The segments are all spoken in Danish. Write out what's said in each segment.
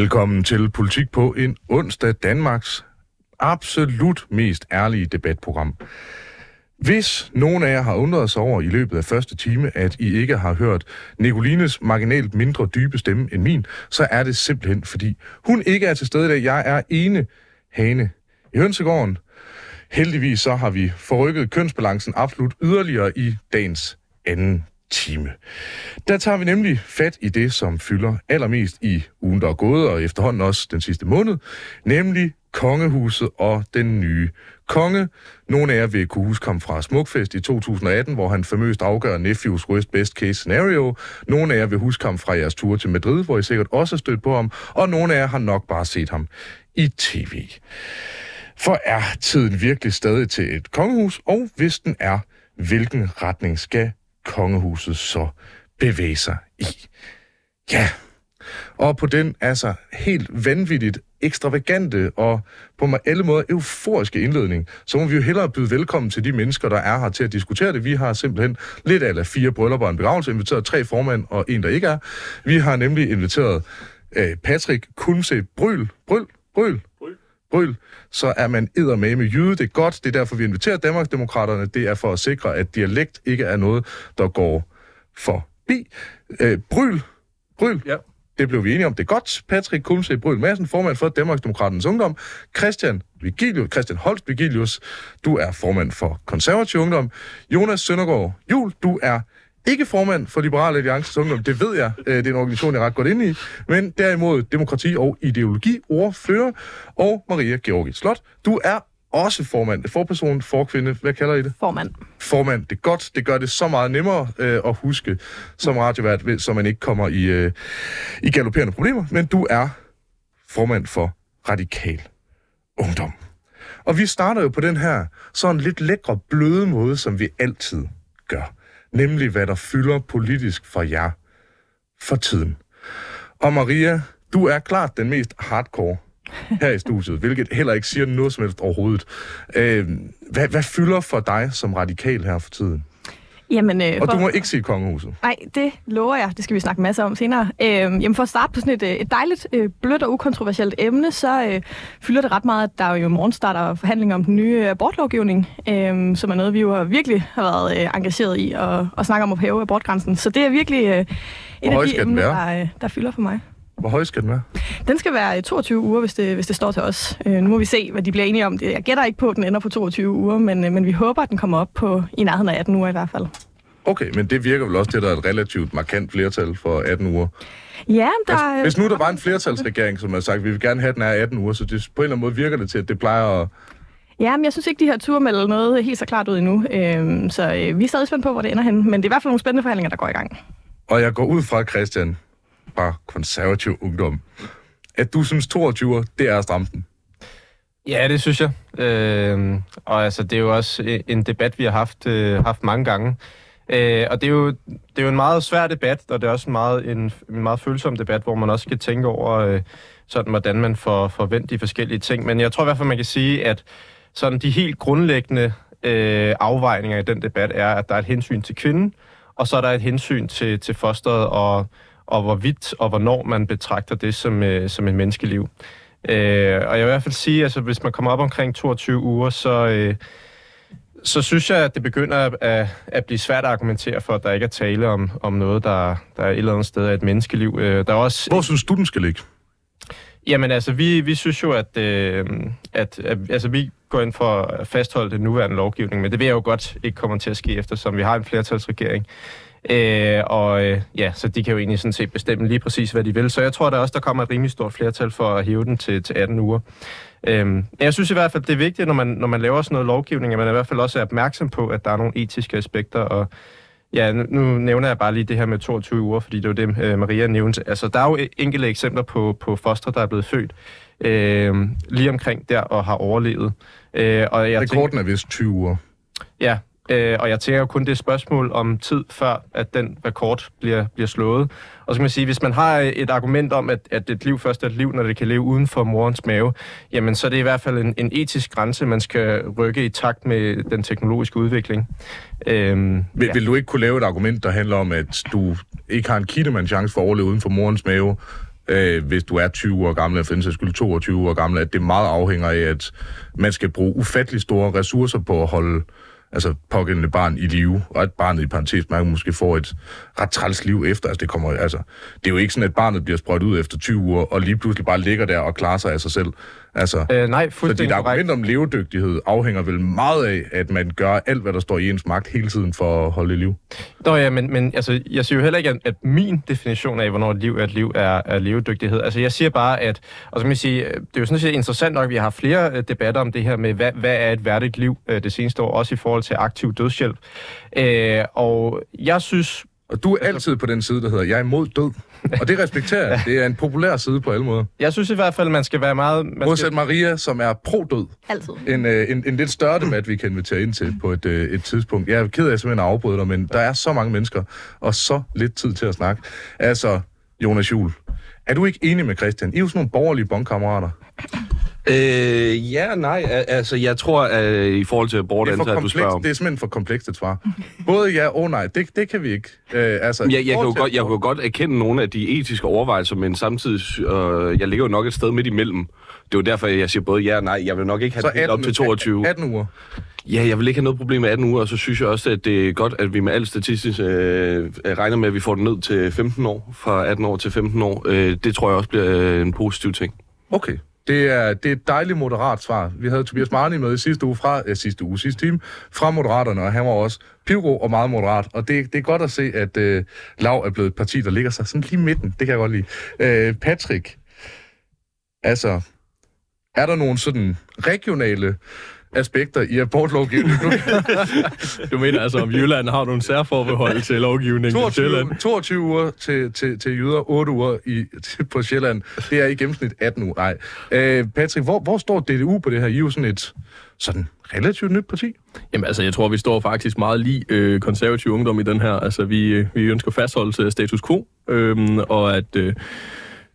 Velkommen til Politik på en onsdag, Danmarks absolut mest ærlige debatprogram. Hvis nogen af jer har undret sig over i løbet af første time, at I ikke har hørt Nicolines marginalt mindre dybe stemme end min, så er det simpelthen, fordi hun ikke er til stede i dag. Jeg er ene hane i hønsegården. Heldigvis så har vi forrykket kønsbalancen absolut yderligere i dagens anden time. Der tager vi nemlig fat i det, som fylder allermest i ugen, der er gået, og efterhånden også den sidste måned, nemlig kongehuset og den nye konge. Nogle af jer vil kunne huske ham fra Smukfest i 2018, hvor han famøst afgør Nephews worst best case scenario. Nogle af jer vil huske ham fra jeres tur til Madrid, hvor I sikkert også har stødt på ham. Og nogle af jer har nok bare set ham i tv. For er tiden virkelig stadig til et kongehus? Og hvis den er, hvilken retning skal kongehuset så bevæge sig i? Ja, og på den altså helt vanvittigt ekstravagante og på alle måder euforiske indledning, så må vi jo hellere byde velkommen til de mennesker, der er her til at diskutere det. Vi har simpelthen lidt af fire bryllupper og en begravelse, inviteret tre formand og en, der ikke er. Vi har nemlig inviteret øh, Patrick Kunse Bryl. Bryl? Bryl? Bryl, så er man med med jyde. Det er godt. Det er derfor, vi inviterer Danmarksdemokraterne. Det er for at sikre, at dialekt ikke er noget, der går forbi. Øh, Bryl, Bryl, ja. Det blev vi enige om. Det er godt. Patrick Kulmse Bryl Madsen, formand for Danmarksdemokraternes Ungdom. Christian Vigilius, Christian Holst Vigilius, du er formand for Konservativ Ungdom. Jonas Søndergaard Jul, du er ikke formand for Liberale Alliances Ungdom, det ved jeg. Øh, det er en organisation, jeg er ret godt inde i. Men derimod demokrati og ideologi ordfører. Og Maria Georgi Slot, du er også formand, forperson, forkvinde, hvad kalder I det? Formand. Formand, det er godt, det gør det så meget nemmere øh, at huske som radiovært, så man ikke kommer i, øh, i galopperende problemer, men du er formand for Radikal Ungdom. Og vi starter jo på den her sådan lidt lækre, bløde måde, som vi altid gør. Nemlig, hvad der fylder politisk for jer for tiden. Og Maria, du er klart den mest hardcore her i studiet, hvilket heller ikke siger noget som helst overhovedet. Øh, hvad, hvad fylder for dig som radikal her for tiden? Jamen, øh, og for... du må ikke sige kongehuset. Nej, det lover jeg. Det skal vi snakke masser om senere. Øh, jamen, for at starte på sådan et, øh, et dejligt, øh, blødt og ukontroversielt emne, så øh, fylder det ret meget, at der jo i morgen starter forhandlinger om den nye abortlovgivning, øh, som er noget, vi jo virkelig har været øh, engageret i at, at snakke om at hæve abortgrænsen. Så det er virkelig øh, et af de emner, der, øh, der fylder for mig. Hvor høj skal den være? Den skal være 22 uger, hvis det, hvis det står til os. Øh, nu må vi se, hvad de bliver enige om. Jeg gætter ikke på, at den ender på 22 uger, men, øh, men vi håber, at den kommer op på i nærheden af 18 uger i hvert fald. Okay, men det virker vel også til, at der er et relativt markant flertal for 18 uger. Ja, der er... Hvis nu der var en flertalsregering, som har sagt, at vi vil gerne have, den er 18 uger, så det, på en eller anden måde virker det til, at det plejer at... Ja, men jeg synes ikke, de her ture melder noget helt så klart ud endnu. Øhm, så øh, vi er stadig spændt på, hvor det ender hen. Men det er i hvert fald nogle spændende forhandlinger, der går i gang. Og jeg går ud fra, Christian, fra konservativ ungdom, at du synes 22 det er stramten. Ja, det synes jeg. Øh, og altså, det er jo også øh, en debat, vi har haft, øh, haft mange gange. Øh, og det er, jo, det er jo en meget svær debat, og det er også en meget, en, en meget følsom debat, hvor man også skal tænke over, øh, sådan, hvordan man får forventet de forskellige ting. Men jeg tror i hvert fald, man kan sige, at sådan de helt grundlæggende øh, afvejninger i den debat er, at der er et hensyn til kvinden, og så er der et hensyn til, til fosteret, og, og hvorvidt og hvornår man betragter det som, øh, som en menneskeliv. Øh, og jeg vil i hvert fald sige, at altså, hvis man kommer op omkring 22 uger, så... Øh, så synes jeg, at det begynder at, at blive svært at argumentere for, at der ikke er tale om, om noget, der, der er et eller andet sted af et menneskeliv. Øh, der er også, Hvor synes du, den skal ligge? Jamen altså, vi, vi synes jo, at, øh, at, at altså, vi går ind for at fastholde den nuværende lovgivning, men det vil jeg jo godt ikke komme til at ske, eftersom vi har en flertalsregering. Øh, og øh, ja, så de kan jo egentlig sådan set bestemme lige præcis, hvad de vil. Så jeg tror der også, der kommer et rimelig stort flertal for at hæve den til, til 18 uger. Øhm, jeg synes i hvert fald, det er vigtigt, når man, når man laver sådan noget lovgivning, at man i hvert fald også er opmærksom på, at der er nogle etiske aspekter, og ja, nu, nu nævner jeg bare lige det her med 22 uger, fordi det var det, øh, Maria nævnte. Altså, der er jo enkelte eksempler på, på foster, der er blevet født øh, lige omkring der og har overlevet. Øh, og jeg Rekorden tænker, er vist 20 uger. Ja, Øh, og jeg tænker kun, det et spørgsmål om tid, før at den rekord bliver, bliver slået. Og så kan man sige, hvis man har et argument om, at, at et liv først er et liv, når det kan leve uden for morens mave, jamen så er det i hvert fald en, en etisk grænse, man skal rykke i takt med den teknologiske udvikling. Øhm, vil, ja. vil du ikke kunne lave et argument, der handler om, at du ikke har en kittemands chance for at overleve uden for morens mave, øh, hvis du er 20 år gammel, eller for den skyld 22 år gammel, at det meget afhænger af, at man skal bruge ufattelig store ressourcer på at holde altså pågældende barn i live, og at barnet i parentes man måske får et ret træls liv efter. Altså, det, kommer, altså, det er jo ikke sådan, at barnet bliver sprøjt ud efter 20 uger, og lige pludselig bare ligger der og klarer sig af sig selv. Altså, Øh, nej, så dit fuldstændig argument korrekt. om levedygtighed afhænger vel meget af, at man gør alt, hvad der står i ens magt hele tiden for at holde liv. Nå ja, men, men altså, jeg siger jo heller ikke, at, at min definition af, hvornår et liv er et liv, er, er levedygtighed. Altså, jeg siger bare, at... Og så kan sige, det er jo sådan set interessant nok, at vi har haft flere øh, debatter om det her med, hvad, hvad er et værdigt liv øh, det seneste år, også i forhold til aktiv dødshjælp. Øh, og jeg synes... Og du er altid på den side, der hedder, jeg er imod død. Og det respekterer jeg. Det er en populær side på alle måder. Jeg synes i hvert fald, man skal være meget... Man Modsat skal, Maria, som er pro-død. Altid. En, øh, en, en lidt større debat, vi kan invitere ind til på et, øh, et tidspunkt. Jeg er ked af simpelthen at afbryde dig, men der er så mange mennesker, og så lidt tid til at snakke. Altså, Jonas Juhl, er du ikke enig med Christian? I er jo sådan nogle borgerlige bondkammerater. Øh, ja, nej. al- Altså, jeg tror, at i forhold til Det er, for abortansat, du spørger om... det er simpelthen for komplekst et svar. Både ja og nej, det, det kan vi ikke. Øh, altså, Jeg, jeg, kan jo godt, jeg kan jo godt erkende nogle af de etiske overvejelser, men samtidig, øh, jeg ligger jo nok et sted midt imellem. Det er jo derfor, jeg siger både ja og nej. Jeg vil nok ikke have Så det helt op til 22. 18 uger. Ja, jeg vil ikke have noget problem med 18 uger, og så synes jeg også, at det er godt, at vi med alt statistisk øh, regner med, at vi får den ned til 15 år, fra 18 år til 15 år. Øh, det tror jeg også bliver øh, en positiv ting. Okay. Det er, det er et dejligt moderat svar. Vi havde Tobias Marni med i sidste uge fra, ja, sidste uge, sidste time, fra Moderaterne, og han var også pivgod og meget moderat. Og det, det er godt at se, at øh, Lav er blevet et parti, der ligger sig sådan lige midten. Det kan jeg godt lide. Øh, Patrick, altså, er der nogle sådan regionale aspekter i abortlovgivningen? Du mener altså, om Jylland har nogle særforbehold til lovgivningen i 22, Sjælland? 22 uger til, til, til jyder, 8 uger i, til, på Sjælland. Det er i gennemsnit 18 uger. Nej. Øh, Patrick, hvor, hvor står DDU på det her? I er jo sådan et sådan relativt nyt parti. Jamen altså, jeg tror, vi står faktisk meget lige øh, konservativ ungdom i den her. Altså, vi, øh, vi ønsker fastholdelse af status quo, øh, og at øh,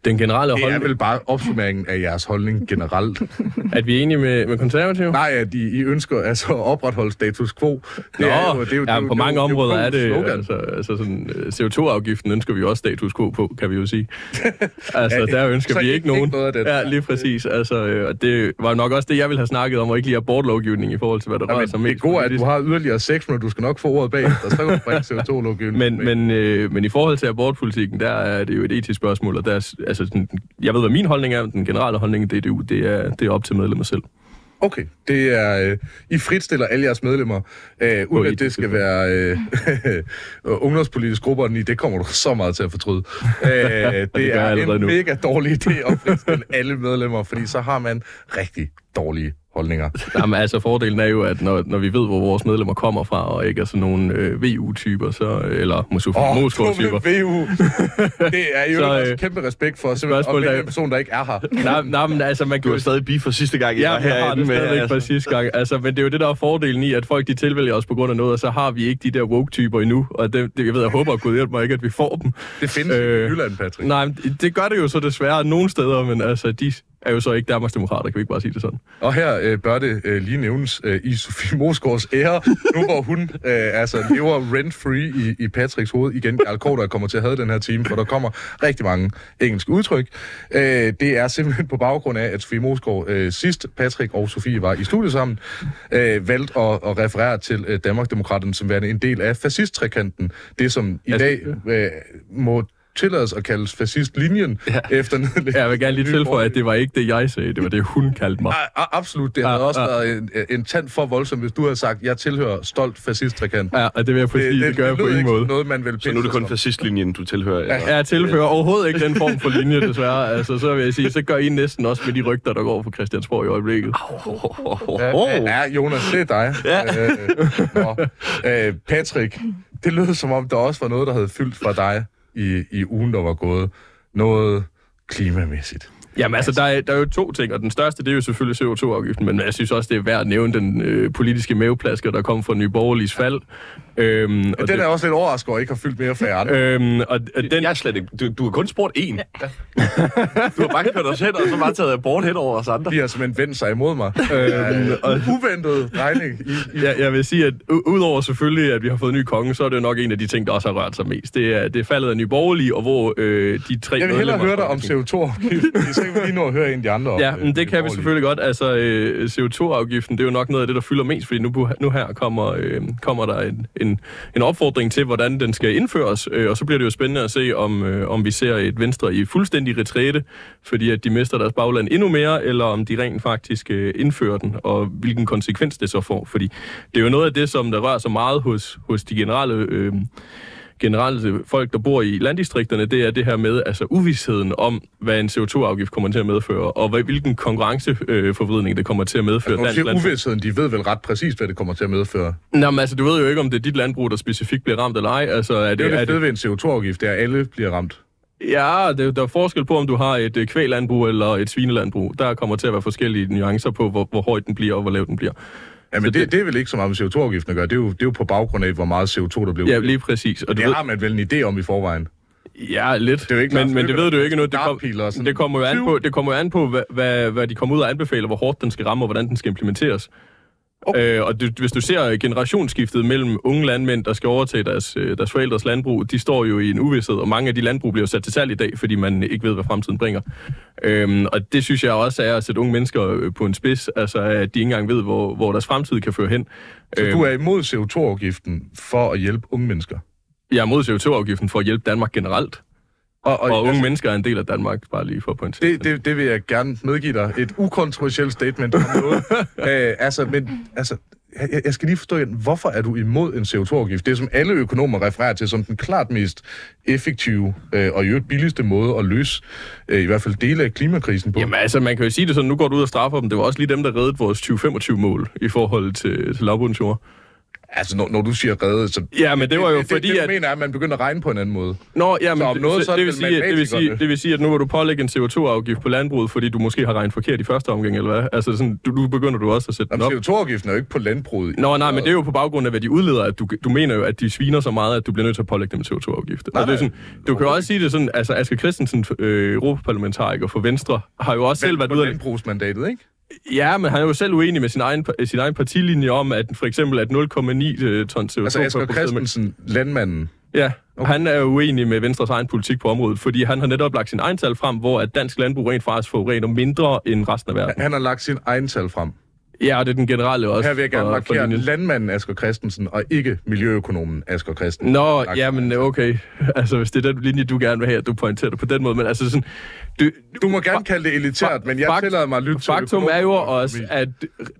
den generelle Det er holdning... vel bare opsummeringen af jeres holdning generelt. At vi er enige med, med konservative? Nej, at I, I ønsker altså at opretholde status quo. Det Nå, er jo, det er jo, ja, det er på mange det er jo områder er det, slogan. altså, altså sådan, øh, CO2-afgiften ønsker vi også status quo på, kan vi jo sige. altså, der ønsker så vi ikke- ikke nogen. ikke noget af det. Ja, lige præcis. Altså, øh, og det var nok også det, jeg ville have snakket om, og ikke lige abortlovgivning i forhold til, hvad der Ja, rører sig det er mest. godt, at du har yderligere seks minutter. Du skal nok få ordet bag. Der skal jo bringe CO2-lovgivning. Men, men, øh, men i forhold til abortpolitikken, der er det jo et etisk spørgsmål, og der er, altså, sådan, jeg ved, hvad min holdning er, men den generelle holdning i DDU, det er, det er op til medlemmer selv. Okay, det er... Øh, I fritstiller alle jeres medlemmer, øh, uden at det skal være øh, ungdomspolitiske grupper, i det kommer du så meget til at fortryde. Øh, det, jeg er en nu. mega dårlig idé at fritstille alle medlemmer, fordi så har man rigtig dårlige holdninger. Jamen, altså, fordelen er jo, at når, når vi ved, hvor vores medlemmer kommer fra, og ikke er sådan nogle øh, VU-typer, så, eller Moskva- Åh, Moskva-typer. VU. Det er jo Så, også øh, kæmpe respekt for, simpelthen, at vælge er- en person, der ikke er her. Nej, nej, men altså, man kan jo stadig beef for sidste gang, Ja, var jeg har herinde det med, stadigvæk altså. fra sidste gang. Altså, men det er jo det, der er fordelen i, at folk de tilvælger os på grund af noget, og så har vi ikke de der woke-typer endnu. Og det, det, jeg ved, jeg håber, at Gud hjælper mig ikke, at vi får dem. Det findes øh, i Jylland, Patrick. Nej, men det- det gør det jo så desværre nogle steder, men altså, de er jo så ikke Danmarksdemokrater, kan vi ikke bare sige det sådan. Og her øh, bør det øh, lige nævnes øh, i Sofie Mosgaards ære, nu hvor hun øh, altså lever rent-free i, i Patricks hoved. Igen, Karl Korter kommer til at have den her time, for der kommer rigtig mange engelske udtryk. Øh, det er simpelthen på baggrund af, at Sofie Mosgaard øh, sidst Patrick og Sofie var i studiet sammen, øh, valgte at, at referere til øh, Danmarksdemokraterne som værende en del af fascisttrekanten. Det, som i Altså, dag øh, må tillades at kaldes fascistlinjen ja. efter nedlæggelsen. Jeg vil gerne lige tilføje, at det var ikke det, jeg sagde, det var det, hun kaldte mig. A- a- absolut, det havde Ja, også ja. været en, en tand for voldsom, hvis du havde sagt, jeg tilhører stolt fascisttrekant. Ja, og det vil jeg få sige, det, det gør jeg på ingen måde. noget, man vil Så nu er det kun fascistlinjen, du tilhører. eller? Jeg tilfører overhovedet ikke den form for linje, desværre. Altså, så vil jeg sige, så gør I næsten også med de rygter, der går på Christiansborg i øjeblikket. Ja, ja, Jonas, det er dig. Ja. Øh, nå. øh, Patrick, det lød som om, der også var noget, der havde fyldt fra dig i, i ugen, der var gået. Noget klimamæssigt. Jamen altså, der er, der er jo to ting, og den største, det er jo selvfølgelig CO2-afgiften, men jeg synes også, det er værd at nævne den øh, politiske maveplasker, der kom fra Nye Borgerliges fald. Øhm, og Den er også lidt overrasket over, at ikke har fyldt mere færre. Øhm, og, og den, Jeg er slet ikke... Du, du har kun spurgt én. Du har bare kørt os hen, og så bare taget abort hen over os andre. De har simpelthen vendt sig imod mig. øhm, og, Uventet drejning i, i jeg, jeg vil sige, at u- udover selvfølgelig, at vi har fået en ny konge, så er det jo nok en af de ting, der også har rørt sig mest. Det er, det er faldet af Nye Borgerlige, og hvor øh, de tre Jeg vil hellere høre dig om Folketinget- CO2-afgiften, så kan vi lige nå at høre en af de andre. om, Ja, øh, men det kan vi selvfølgelig godt. Altså, øh, CO2-afgiften, det er jo nok noget af det, der fylder mest, fordi nu, nu her kommer, øh, kommer der en, en, en opfordring til, hvordan den skal indføres, øh, og så bliver det jo spændende at se, om, øh, om vi ser et Venstre i fuldstændig retræte, fordi at de mister deres bagland endnu mere, eller om de rent faktisk øh, indfører den, og hvilken konsekvens det så får. Fordi det er jo noget af det, som der rører sig meget hos, hos de generelle... Øh, generelle folk, der bor i landdistrikterne, det er det her med altså uvidsheden om, hvad en CO2-afgift kommer til at medføre, og hvad, hvilken konkurrenceforvridning det kommer til at medføre. Når du dansk siger uvidsheden, de ved vel ret præcist, hvad det kommer til at medføre. Nå, men altså, du ved jo ikke, om det er dit landbrug, der specifikt bliver ramt eller ej. Altså, er Det er jo det fede ved en CO2-afgift, det er, at alle bliver ramt. Ja, det, der er forskel på, om du har et øh, kvælandbrug eller et svinelandbrug. Der kommer til at være forskellige nuancer på, hvor, hvor høj den bliver og hvor lav den bliver. Ja, men det, det- det, er vel ikke så meget med CO2-afgiften at gøre. Det er, jo, det er jo på baggrund af, hvor meget CO2 der bliver Ja, lige præcis. Og du Det ved, har man vel en idé om i forvejen. Ja, lidt. Det er jo ikke men, men det ved du jo ikke nu. Det, kom, det kommer jo an på, det kommer jo an på hvad, hvad, hvad de kommer ud og anbefaler, hvor hårdt den skal ramme, og hvordan den skal implementeres. Okay. Øh, og du, hvis du ser generationsskiftet mellem unge landmænd, der skal overtage deres, øh, deres forældres landbrug, de står jo i en uvidshed, og mange af de landbrug bliver sat til salg i dag, fordi man ikke ved, hvad fremtiden bringer. Øhm, og det synes jeg også er at sætte unge mennesker øh, på en spids, altså at de ikke engang ved, hvor, hvor deres fremtid kan føre hen. Så Øhm, du er imod CO2-afgiften for at hjælpe unge mennesker? Jeg er mod CO2-afgiften for at hjælpe Danmark generelt, Og, og, og unge altså, mennesker er en del af Danmark, bare lige for at pointere. det, det, det vil jeg gerne medgive dig. Et ukontroversielt statement om noget. Æ, altså, men, altså, jeg, jeg skal lige forstå igen, hvorfor er du imod en CO2-afgift? Det, som alle økonomer refererer til som den klart mest effektive øh, og i øvrigt billigste måde at løse øh, i hvert fald dele af klimakrisen på. Jamen altså, man kan jo sige det sådan, nu går du ud og straffer dem. Det var også lige dem, der reddede vores 2025-mål i forhold til, til lavbundsjord. Altså, når, når du siger redde, så... Ja, men det var jo det, fordi, det, det, at... du mener er, at man begynder at regne på en anden måde. Nå, ja, men Så om noget, så det, det vil vel sige, det, vil sige, det vil sige, at nu vil du pålægge en CO2-afgift på landbruget, fordi du måske har regnet forkert i første omgang, eller hvad? Altså, sådan, du, nu begynder du også at sætte den op. Jamen, CO2-afgiften er jo ikke på landbruget. Nå, nej, men det er jo på baggrund af, hvad de udleder, at du, du mener jo, at de sviner så meget, at du bliver nødt til at pålægge dem en CO2-afgift. Nej, Og det er sådan, nej, du kan jo også sige det sådan, altså Asger Christensen, øh, europaparlamentariker for Venstre, har jo også selv været ude at landbrugsmandatet, ikke? Ja, men han er jo selv uenig med sin egen, sin egen partilinje om, at for eksempel at 0,9 øh, ton CO2 Altså, Asger Christensen, landmanden. Ja, okay. han er jo uenig med Venstres egen politik på området, fordi han har netop lagt sin egen tal frem, hvor at dansk landbrug rent faktisk forurener mindre end resten af verden. Han har lagt sin egen tal frem. Ja, og det er den generelle også. Her vil jeg gerne for- for markere linjen. landmanden Asger Christensen, og ikke miljøøkonomen Asger Christensen. Nå, Lagt ja, sin men egen tal. okay. Altså, hvis det er den linje, du gerne vil have, at du pointerer det på den måde. Men altså sådan... Du, Du må gerne kalde det elitært, men jeg Fakt- tillader mig at lytte til Faktum er jo også, at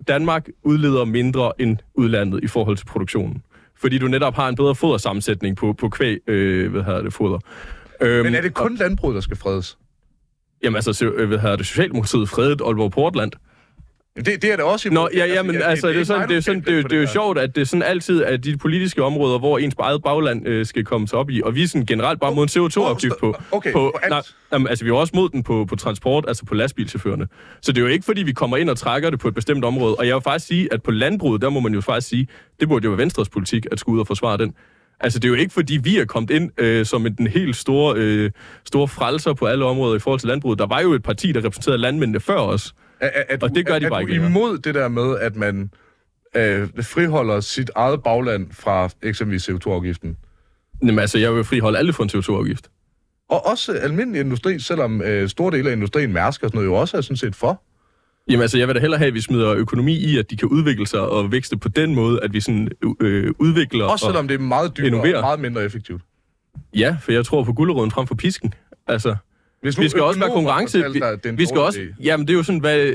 Danmark udleder mindre end udlandet i forhold til produktionen. Fordi du netop har en bedre fodersammensætning på, på kvæg, øh, hvad hedder det, foder. Øhm, Men er det kun landbruget, der skal fredes? Jamen altså, så, øh, hvad hedder det, Socialdemokratiet fredet Aalborg Portland. Det, det er det også Nå, ja, ja, men jeg- altså, det er, sådan, det er, sådan, det er, det er jo sjovt, at det er sådan altid, at de politiske områder, hvor ens eget bagland øh, skal komme sig op i, og vi er sådan generelt bare mod en CO2-afgift på, Okay, på, på nej, jamen, altså vi er også mod den på, på transport, altså på lastbilchaufførerne. Så det er jo ikke, fordi vi kommer ind og trækker det på et bestemt område. Og jeg vil faktisk sige, at på landbruget, der må man jo faktisk sige, det burde jo være Venstres politik, at skulle ud og forsvare den. Altså, det er jo ikke, fordi vi er kommet ind øh, som en, den helt store, øh, store frelser på alle områder i forhold til landbruget. Der var jo et parti, der repræsenterede landmændene før os. Er, er, er Og det gør de er, bare er ikke længere. imod det der med, at man øh, friholder sit eget bagland fra eksempelvis CO2-afgiften? Jamen altså, jeg vil friholde alle for en CO2-afgift. Og også almindelig industri, selvom øh, store dele af industrien, Mærsk og sådan noget, jo også er sådan set for. Jamen altså, jeg vil da hellere have, at vi smider økonomi i, at de kan udvikle sig og vækste på den måde, at vi sådan øh, udvikler... Også og, selvom det er meget dyrere innovere. og meget mindre effektivt. Ja, for jeg tror på gulderåden frem for pisken. Altså, Hvis vi skal også være konkurrence... Vi, vi skal også... Jamen, det er jo sådan, hvad...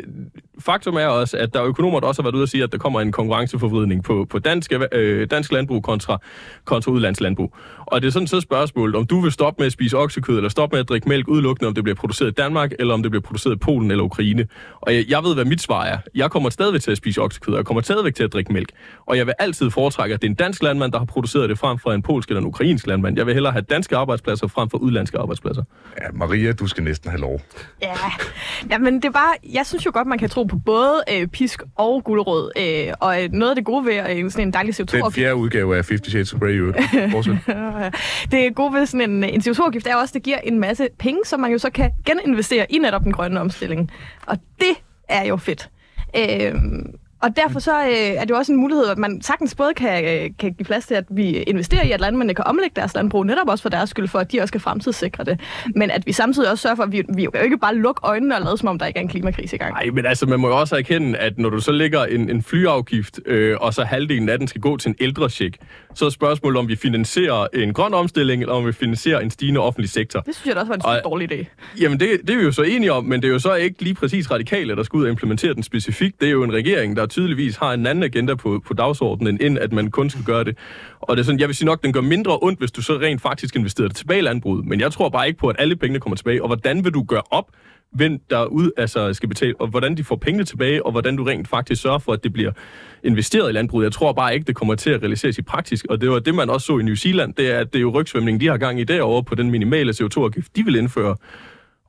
faktum er også, at der er økonomer, der også har været ude og sige, at der kommer en konkurrenceforvridning på, på dansk, øh, dansk landbrug kontra, kontra udlandslandbrug. Og det er sådan så spørgsmålet, om du vil stoppe med at spise oksekød, eller stoppe med at drikke mælk udelukkende, om det bliver produceret i Danmark, eller om det bliver produceret i Polen eller Ukraine. Og jeg, jeg ved, hvad mit svar er. Jeg kommer stadigvæk til at spise oksekød, og jeg kommer stadigvæk til at drikke mælk. Og jeg vil altid foretrække, at det er en dansk landmand, der har produceret det frem for en polsk eller en ukrainsk landmand. Jeg vil hellere have danske arbejdspladser frem for udlandske arbejdspladser. Ja, Maria, du skal næsten have lov. Ja, ja men det er bare, jeg synes jo godt, man kan tro på både øh, pisk og gulerod. Øh, og øh, noget af det gode ved øh, sådan en dejlig co 2 Den fjerde udgave af 50 Shades of Grey, jo. Det gode ved sådan en, en CO2-afgift er også, at det giver en masse penge, som man jo så kan geninvestere i netop den grønne omstilling. Og det er jo fedt. Øh, og derfor så øh, er det jo også en mulighed, at man sagtens både kan, øh, kan give plads til, at vi investerer i, at landmændene kan omlægge deres landbrug, netop også for deres skyld, for at de også kan fremtidssikre det. Men at vi samtidig også sørger for, at vi, vi jo ikke bare lukke øjnene og lade som om, der ikke er en klimakrise i gang. Nej, men altså, man må jo også erkende, at når du så lægger en, en flyafgift, øh, og så halvdelen af den skal gå til en ældre check, så er spørgsmålet, om vi finansierer en grøn omstilling, eller om vi finansierer en stigende offentlig sektor. Det synes jeg da også var en og, dårlig idé. Jamen, det, det er vi jo så enige om, men det er jo så ikke lige præcis radikale, der skal ud og implementere den specifikt. Det er jo en regering, der tydeligvis har en anden agenda på, på dagsordenen, end at man kun skal gøre det. Og det er sådan, jeg vil sige nok, den gør mindre ondt, hvis du så rent faktisk investerer det tilbage i landbruget. Men jeg tror bare ikke på, at alle pengene kommer tilbage. Og hvordan vil du gøre op, hvem der ud, altså skal betale, og hvordan de får pengene tilbage, og hvordan du rent faktisk sørger for, at det bliver investeret i landbruget. Jeg tror bare ikke, det kommer til at realiseres i praktisk. Og det var det, man også så i New Zealand, det er, at det er jo rygsvømning, de har gang i derovre på den minimale CO2-afgift, de vil indføre.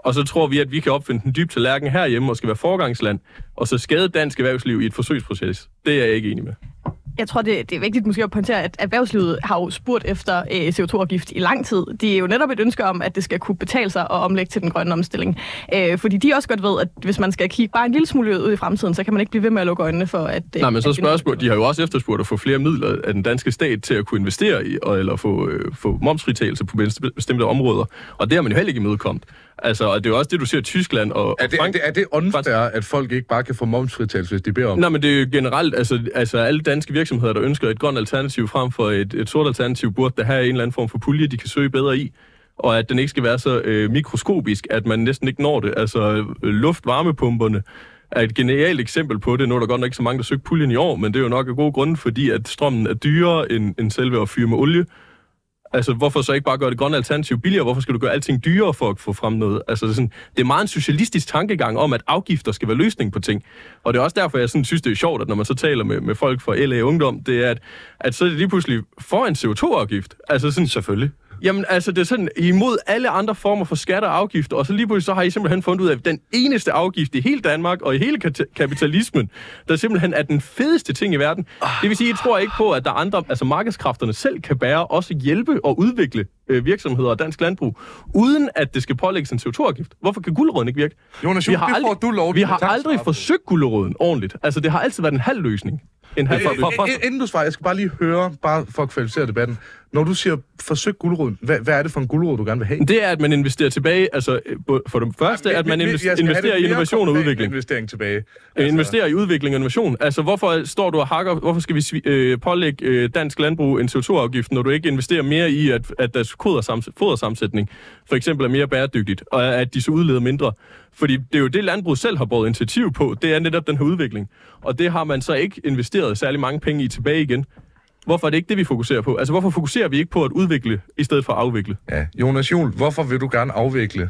Og så tror vi, at vi kan opfinde den dybe tallerken herhjemme og skal være forgangsland, og så skade dansk erhvervsliv i et forsøgsproces. Det er jeg ikke enig med. Jeg tror, det, det er vigtigt måske at pointere, at erhvervslivet har jo spurgt efter øh, CO2-afgift i lang tid. Det er jo netop et ønske om, at det skal kunne betale sig at omlægge til den grønne omstilling. Øh, fordi de også godt ved, at hvis man skal kigge bare en lille smule ud i fremtiden, så kan man ikke blive ved med at lukke øjnene for, at... Øh, Nej, men så spørgsmål, de har jo også efterspurgt at få flere midler af den danske stat til at kunne investere i, og, eller få, øh, få momsfritagelse på bestemte områder. Og det har man jo heller ikke imødekommet. Altså, og det er jo også det, du ser i Tyskland og Er det, Frank- er det, er det unfair, at folk ikke bare kan få momsfritagelse, hvis de beder om Nej, men det er jo generelt, altså, altså alle danske virksomheder, der ønsker et grønt alternativ frem for et, et sort alternativ, burde der have en eller anden form for pulje, de kan søge bedre i og at den ikke skal være så øh, mikroskopisk, at man næsten ikke når det. Altså, øh, luftvarmepumperne er et genialt eksempel på det. Nu er der godt nok ikke så mange, der søger puljen i år, men det er jo nok af gode grunde, fordi at strømmen er dyrere end, end selve at fyre med olie. Altså, hvorfor så ikke bare gøre det grønne alternativ billigere? Hvorfor skal du gøre alting dyrere for at få frem noget? Altså, det er, sådan, det er meget en socialistisk tankegang om, at afgifter skal være løsning på ting. Og det er også derfor, jeg sådan, synes, det er sjovt, at når man så taler med, med folk fra LA Ungdom, det er, at, at så er det lige pludselig for en CO2-afgift. Altså sådan, Selvfølgelig. Jamen, altså, det er sådan, imod alle andre former for skatter og afgifter, og så lige pludselig så har I simpelthen fundet ud af, at den eneste afgift i hele Danmark og i hele kapitalismen, der simpelthen er den fedeste ting i verden. Det vil sige, jeg tror ikke på, at der er andre, altså markedskræfterne selv kan bære, også hjælpe og udvikle øh, virksomheder og dansk landbrug, uden at det skal pålægges en CO2-afgift. Hvorfor kan guldråden ikke virke? Jonas, det får du lov vi har aldrig forsøgt guldråden ordentligt. Altså, det har altid været en halv løsning. En halv Øh, øh, Inden du svarer, jeg skal bare lige høre, bare for at kvalificere debatten. Når du siger forsøg guldråden, hvad, hvad er det for en guldråd, du gerne vil have? Det er, at man investerer tilbage, altså øh, for det første, at man Vi- vi- investerer, investerer det i innovation og udvikling. investering tilbage. Altså, investerer i udvikling og innovation. Altså, hvorfor står du og hakker, hvorfor skal vi øh, pålægge øh, dansk landbrug en CO2-afgift, når du ikke investerer mere i, at, at deres fodersammensætning for eksempel er mere bæredygtigt, og at de så udleder mindre? Fordi det er jo det, landbruget selv har båret initiativ på, det er netop den her udvikling. Og det har man så ikke investeret særlig mange penge i tilbage igen. Hvorfor er det ikke det, vi fokuserer på? Altså, hvorfor fokuserer vi ikke på at udvikle, i stedet for at afvikle? Ja. Jonas Juhl, hvorfor vil du gerne afvikle?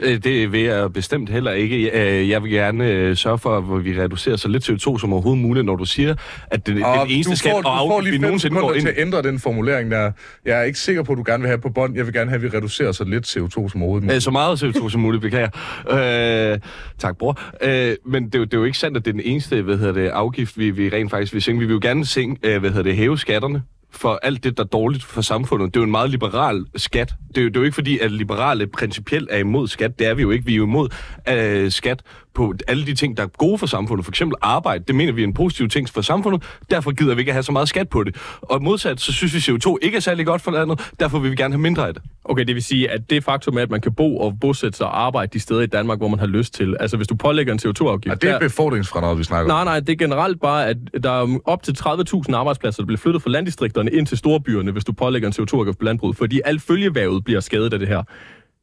Øh, Det vil jeg bestemt heller ikke. Øh, Jeg vil gerne øh, sørge for, at vi reducerer så lidt CO2 som overhovedet muligt, når du siger, at det, Og den eneste du skat får, og får afgift, vi lige fem nogensinde går ind til at ændre den formulering der. Jeg er ikke sikker på, at du gerne vil have på bånd. Jeg vil gerne have, at vi reducerer så lidt CO2 som overhovedet muligt. Så meget CO2 som muligt, beklager. Øh, tak, bror. Øh, men det, er jo- det er jo ikke sandt, at det er den eneste hvad hedder det, afgift, vi, vi rent faktisk vil sænke. Vi vil jo gerne sænke, hvad hedder det, hæve skatterne for alt det, der er dårligt for samfundet. Det er jo en meget liberal skat. Det er jo, det er jo ikke fordi, at liberale principielt er imod skat. Det er vi jo ikke. Vi er jo imod øh, skat på alle de ting, der er gode for samfundet. For eksempel arbejde. Det mener vi er en positiv ting for samfundet. Derfor gider vi ikke have så meget skat på det. Og modsat, så synes vi, CO2 ikke er særlig godt for landet. Derfor vil vi gerne have mindre af det. Okay, det vil sige, at det faktum er, at man kan bo og bosætte sig og arbejde de steder i Danmark, hvor man har lyst til. Altså, hvis du pålægger en CO2-afgift... Ja, det er befordringsfradraget, vi snakker om. Nej, nej, det er generelt bare, at der er op til 30.000 arbejdspladser, der bliver flyttet fra landdistrikterne ind til storbyerne, hvis du pålægger en CO2-afgift på landbruget, fordi alt følgevævet bliver skadet af det her.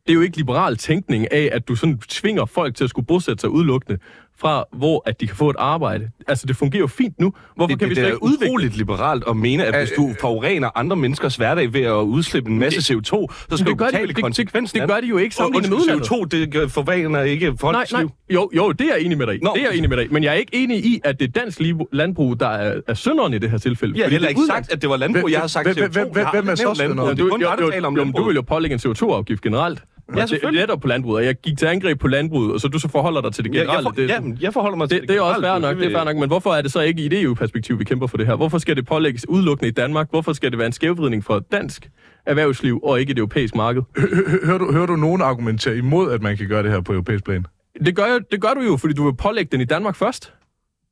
Det er jo ikke liberal tænkning af, at du sådan tvinger folk til at skulle bosætte sig udelukkende fra, hvor at de kan få et arbejde. Altså, det fungerer jo fint nu. Hvorfor Det, kan det, vi så er ikke udvikle utroligt liberalt at mene, at hvis du forurener andre menneskers hverdag ved at udslippe en masse CO2, så skal det du gør de- betale det- konsekvensen det gør de jo ikke sammenlignet med udlandet. CO2, det forurener ikke Nej, folks nej. liv. Jo, jo, det er jeg enig med dig. Nå. Det er jeg enig med dig. Men jeg er ikke enig i, at det er dansk landbrug, der er, er synderen i det her tilfælde. Jeg har heller ikke er sagt, at det var landbrug. Jeg har sagt Hvem- CO2. hvem- er så synderen? Du, er du vil jo pålægge en CO2-afgift generelt. Ja, det, selvfølgelig. netop på landbruget, og jeg gik til angreb på landbruget, og så du så forholder dig til det Jeg, jeg, generelle. for, det, jamen, jeg forholder mig til det, det er også fair nok, det er fair nok, men hvorfor er det så ikke i det EU-perspektiv, vi kæmper for det her? Hvorfor skal det pålægges udelukkende i Danmark? Hvorfor skal det være en skævvridning for dansk erhvervsliv og ikke et europæisk marked? Hører du, hører du nogen argumentere imod, at man kan gøre det her på europæisk plan? Det gør, jeg, det gør du jo, fordi du vil pålægge den i Danmark først.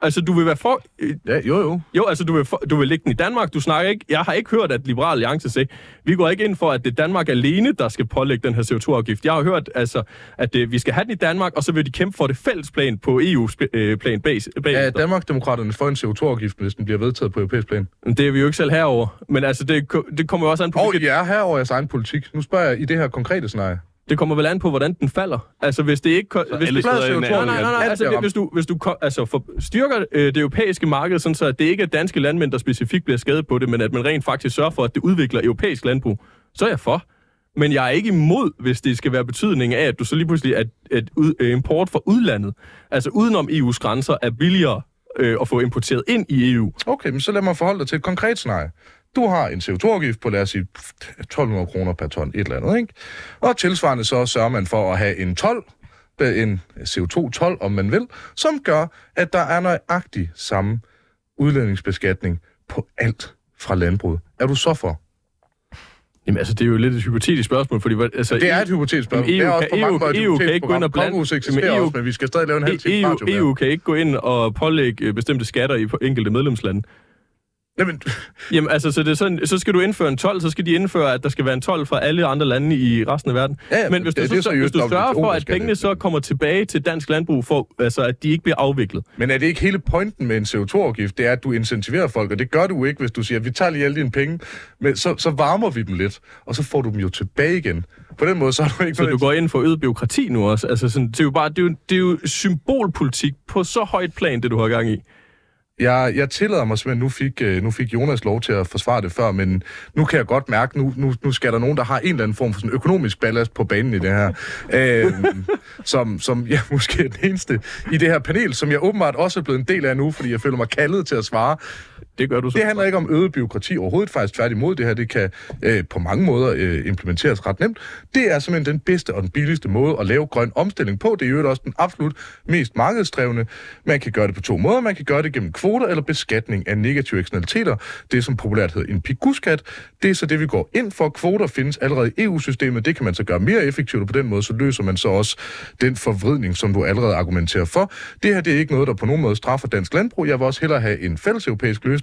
Altså, du vil være for... Ja, jo jo. Jo, altså, du vil, for, du vil lægge den i Danmark. Du snakker ikke... Jeg har ikke hørt, at Liberal Alliance sagde, vi går ikke ind for, at det er Danmark alene, der skal pålægge den her CO2-afgift. Jeg har hørt, altså, at det, vi skal have den i Danmark, og så vil de kæmpe for det fælles plan på EU-plan bag. Er bag Danmarksdemokraterne for en CO2-afgift, hvis den bliver vedtaget på europæisk plan? det er vi jo ikke selv herover. Men altså, det, det kommer jo også an på... Og hvilket- I er her over jeres egen politik. Nu spørger jeg i det her konkrete scenarie. Det kommer vel an på, hvordan den falder. Altså, hvis det ikke... ko- hvis det, i CO2 en Nej, nej, nej, nej. Alt Altså, det, hvis du, hvis du altså, for, styrker øh, det europæiske marked, sådan så at det ikke er danske landmænd, der specifikt bliver skadet på det, men at man rent faktisk sørger for, at det udvikler europæisk landbrug, så er jeg for. Men jeg er ikke imod, hvis det skal være betydning af, at du så lige pludselig, at, at ud, øh, import fra udlandet, altså udenom EU's grænser, er billigere øh, at få importeret ind i EU. Okay, men så lad mig forholde dig til et konkret scenarie. Du har en CO2-afgift på, lad os sige, 1200 kroner per ton, et eller andet, ikke? Og tilsvarende så sørger man for at have en 12, en CO2-12, om man vil, som gør, at der er nøjagtig samme udlændingsbeskatning på alt fra landbruget. Er du så for? Jamen altså, det er jo lidt et hypotetisk spørgsmål, fordi... Altså, Det er et hypotetisk spørgsmål. Jamen, det er EU også på kan- mange EU EU kan ikke gå ind og blande- Jamen, EU også, men vi skal stadig lave en halv time EU. EU kan ikke gå ind og pålægge øh, bestemte skatter i enkelte medlemslande. Jamen, Jamen altså, så, det er sådan, så skal du indføre en 12, så skal de indføre, at der skal være en 12 fra alle andre lande i resten af verden. Ja, men hvis det- du, det så, seriøst hvis du sørger for, at pengene det. så kommer tilbage til dansk landbrug, for, altså at de ikke bliver afviklet. Men er det ikke hele pointen med en CO2-afgift? Det er, at du incentiverer folk, og det gør du ikke, hvis du siger, at vi tager lige alle dine penge, men så, så varmer vi dem lidt, og så får du dem jo tilbage igen. På den måde, så har du ikke Så du går ind for øget byråkrati nu også. Altså sådan, det er jo bare det er jo, det er jo symbolpolitik på så højt plan, det du har gang i. Jeg, jeg tillader mig simpelthen, nu fik, øh, nu fik Jonas lov til at forsvare det før, men nu kan jeg godt mærke, nu, nu, nu skal der nogen, der har en eller anden form for sådan økonomisk ballast på banen i det her. øh, som, som jeg måske er den eneste i det her panel, som jeg åbenbart også er blevet en del af nu, fordi jeg føler mig kaldet til at svare. Det gør du så. Det handler ikke om øget byråkrati overhovedet, faktisk tværtimod. Det her det kan øh, på mange måder øh, implementeres ret nemt. Det er simpelthen den bedste og den billigste måde at lave grøn omstilling på. Det er jo også den absolut mest markedsdrevne. Man kan gøre det på to måder. Man kan gøre det gennem kvoter eller beskatning af negative eksternaliteter. Det som populært hedder en piguskat. Det er så det, vi går ind for. Kvoter findes allerede i EU-systemet. Det kan man så gøre mere effektivt, og på den måde så løser man så også den forvridning, som du allerede argumenterer for. Det her det er ikke noget, der på nogen måde straffer dansk landbrug. Jeg vil også hellere have en fælles europæisk løsning.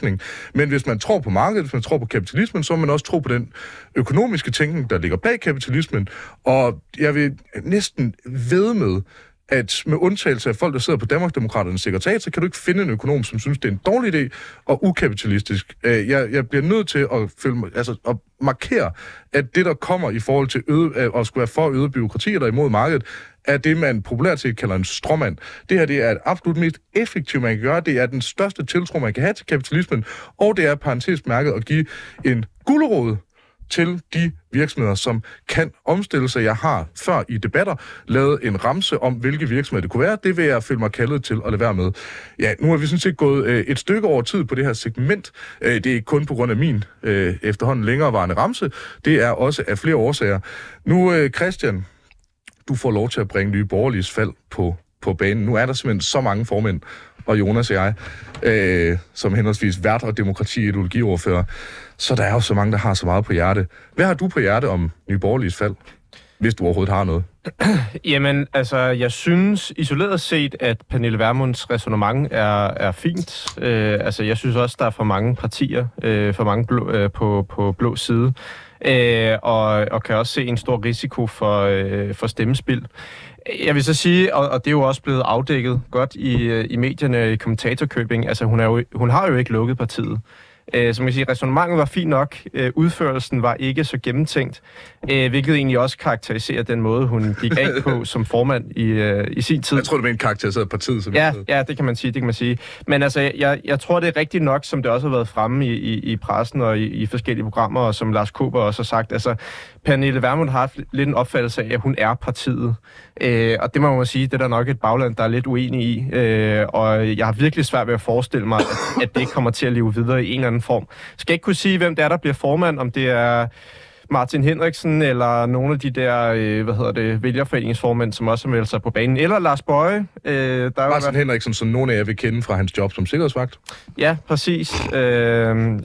Men hvis man tror på markedet, hvis man tror på kapitalismen, så må man også tro på den økonomiske tænkning, der ligger bag kapitalismen. Og jeg vil næsten ved med, at med undtagelse af folk, der sidder på Danmarksdemokraternes sekretariat, så kan du ikke finde en økonom, som synes, det er en dårlig idé og ukapitalistisk. Øh, jeg, jeg bliver nødt til at, føle, altså, at markere, at det, der kommer i forhold til øde, øh, at skulle være for øget byråkrati eller imod markedet, er det, man populært set kalder en stråmand. Det her det er et absolut mest effektivt, man kan gøre. Det er den største tiltro, man kan have til kapitalismen, og det er parentes mærket at give en gulerod til de virksomheder, som kan omstille sig. Jeg har før i debatter lavet en ramse om, hvilke virksomheder det kunne være. Det vil jeg føle mig kaldet til at lade være med. Ja, nu har vi sådan set gået øh, et stykke over tid på det her segment. Øh, det er ikke kun på grund af min øh, efterhånden længerevarende ramse. Det er også af flere årsager. Nu, øh, Christian, du får lov til at bringe nye borgerliges fald på, på banen. Nu er der simpelthen så mange formænd, og Jonas og jeg, øh, som henholdsvis vært og demokrati-ideologiordfører. Så der er jo så mange, der har så meget på hjerte. Hvad har du på hjerte om nye borgerliges fald? Hvis du overhovedet har noget. Jamen, altså, jeg synes isoleret set, at Pernille Vermunds resonemang er, er fint. Øh, altså, jeg synes også, der er for mange partier, øh, for mange blå, øh, på, på blå side, øh, og, og kan også se en stor risiko for, øh, for stemmespil. Jeg vil så sige, og, og det er jo også blevet afdækket godt i, øh, i medierne i kommentatorkøbing, altså hun, er jo, hun har jo ikke lukket partiet. Øh, så man kan sige, resonemanget var fint nok, øh, udførelsen var ikke så gennemtænkt, øh, hvilket egentlig også karakteriserer den måde, hun gik af på som formand i, øh, i sin tid. Jeg tror, det var en karakteriseret partiet. Som Ja, ja, det kan man sige, det kan man sige. Men altså, jeg, jeg tror, det er rigtigt nok, som det også har været fremme i, i, i pressen og i, i forskellige programmer, og som Lars Kober også har sagt. Altså, Pernille Vermund har haft lidt en opfattelse af, at hun er partiet. Øh, og det må man sige, det er der nok et bagland, der er lidt uenig i. Øh, og jeg har virkelig svært ved at forestille mig, at, at det kommer til at leve videre i en eller anden form. Skal jeg ikke kunne sige, hvem det er, der bliver formand, om det er Martin Henriksen, eller nogle af de der, øh, hvad hedder det, vælgerforeningsformænd, som også har meldt sig på banen, eller Lars Bøje. Øh, der er Martin været- Henriksen, som nogle af jer vil kende fra hans job som sikkerhedsvagt. Ja, præcis. Øh,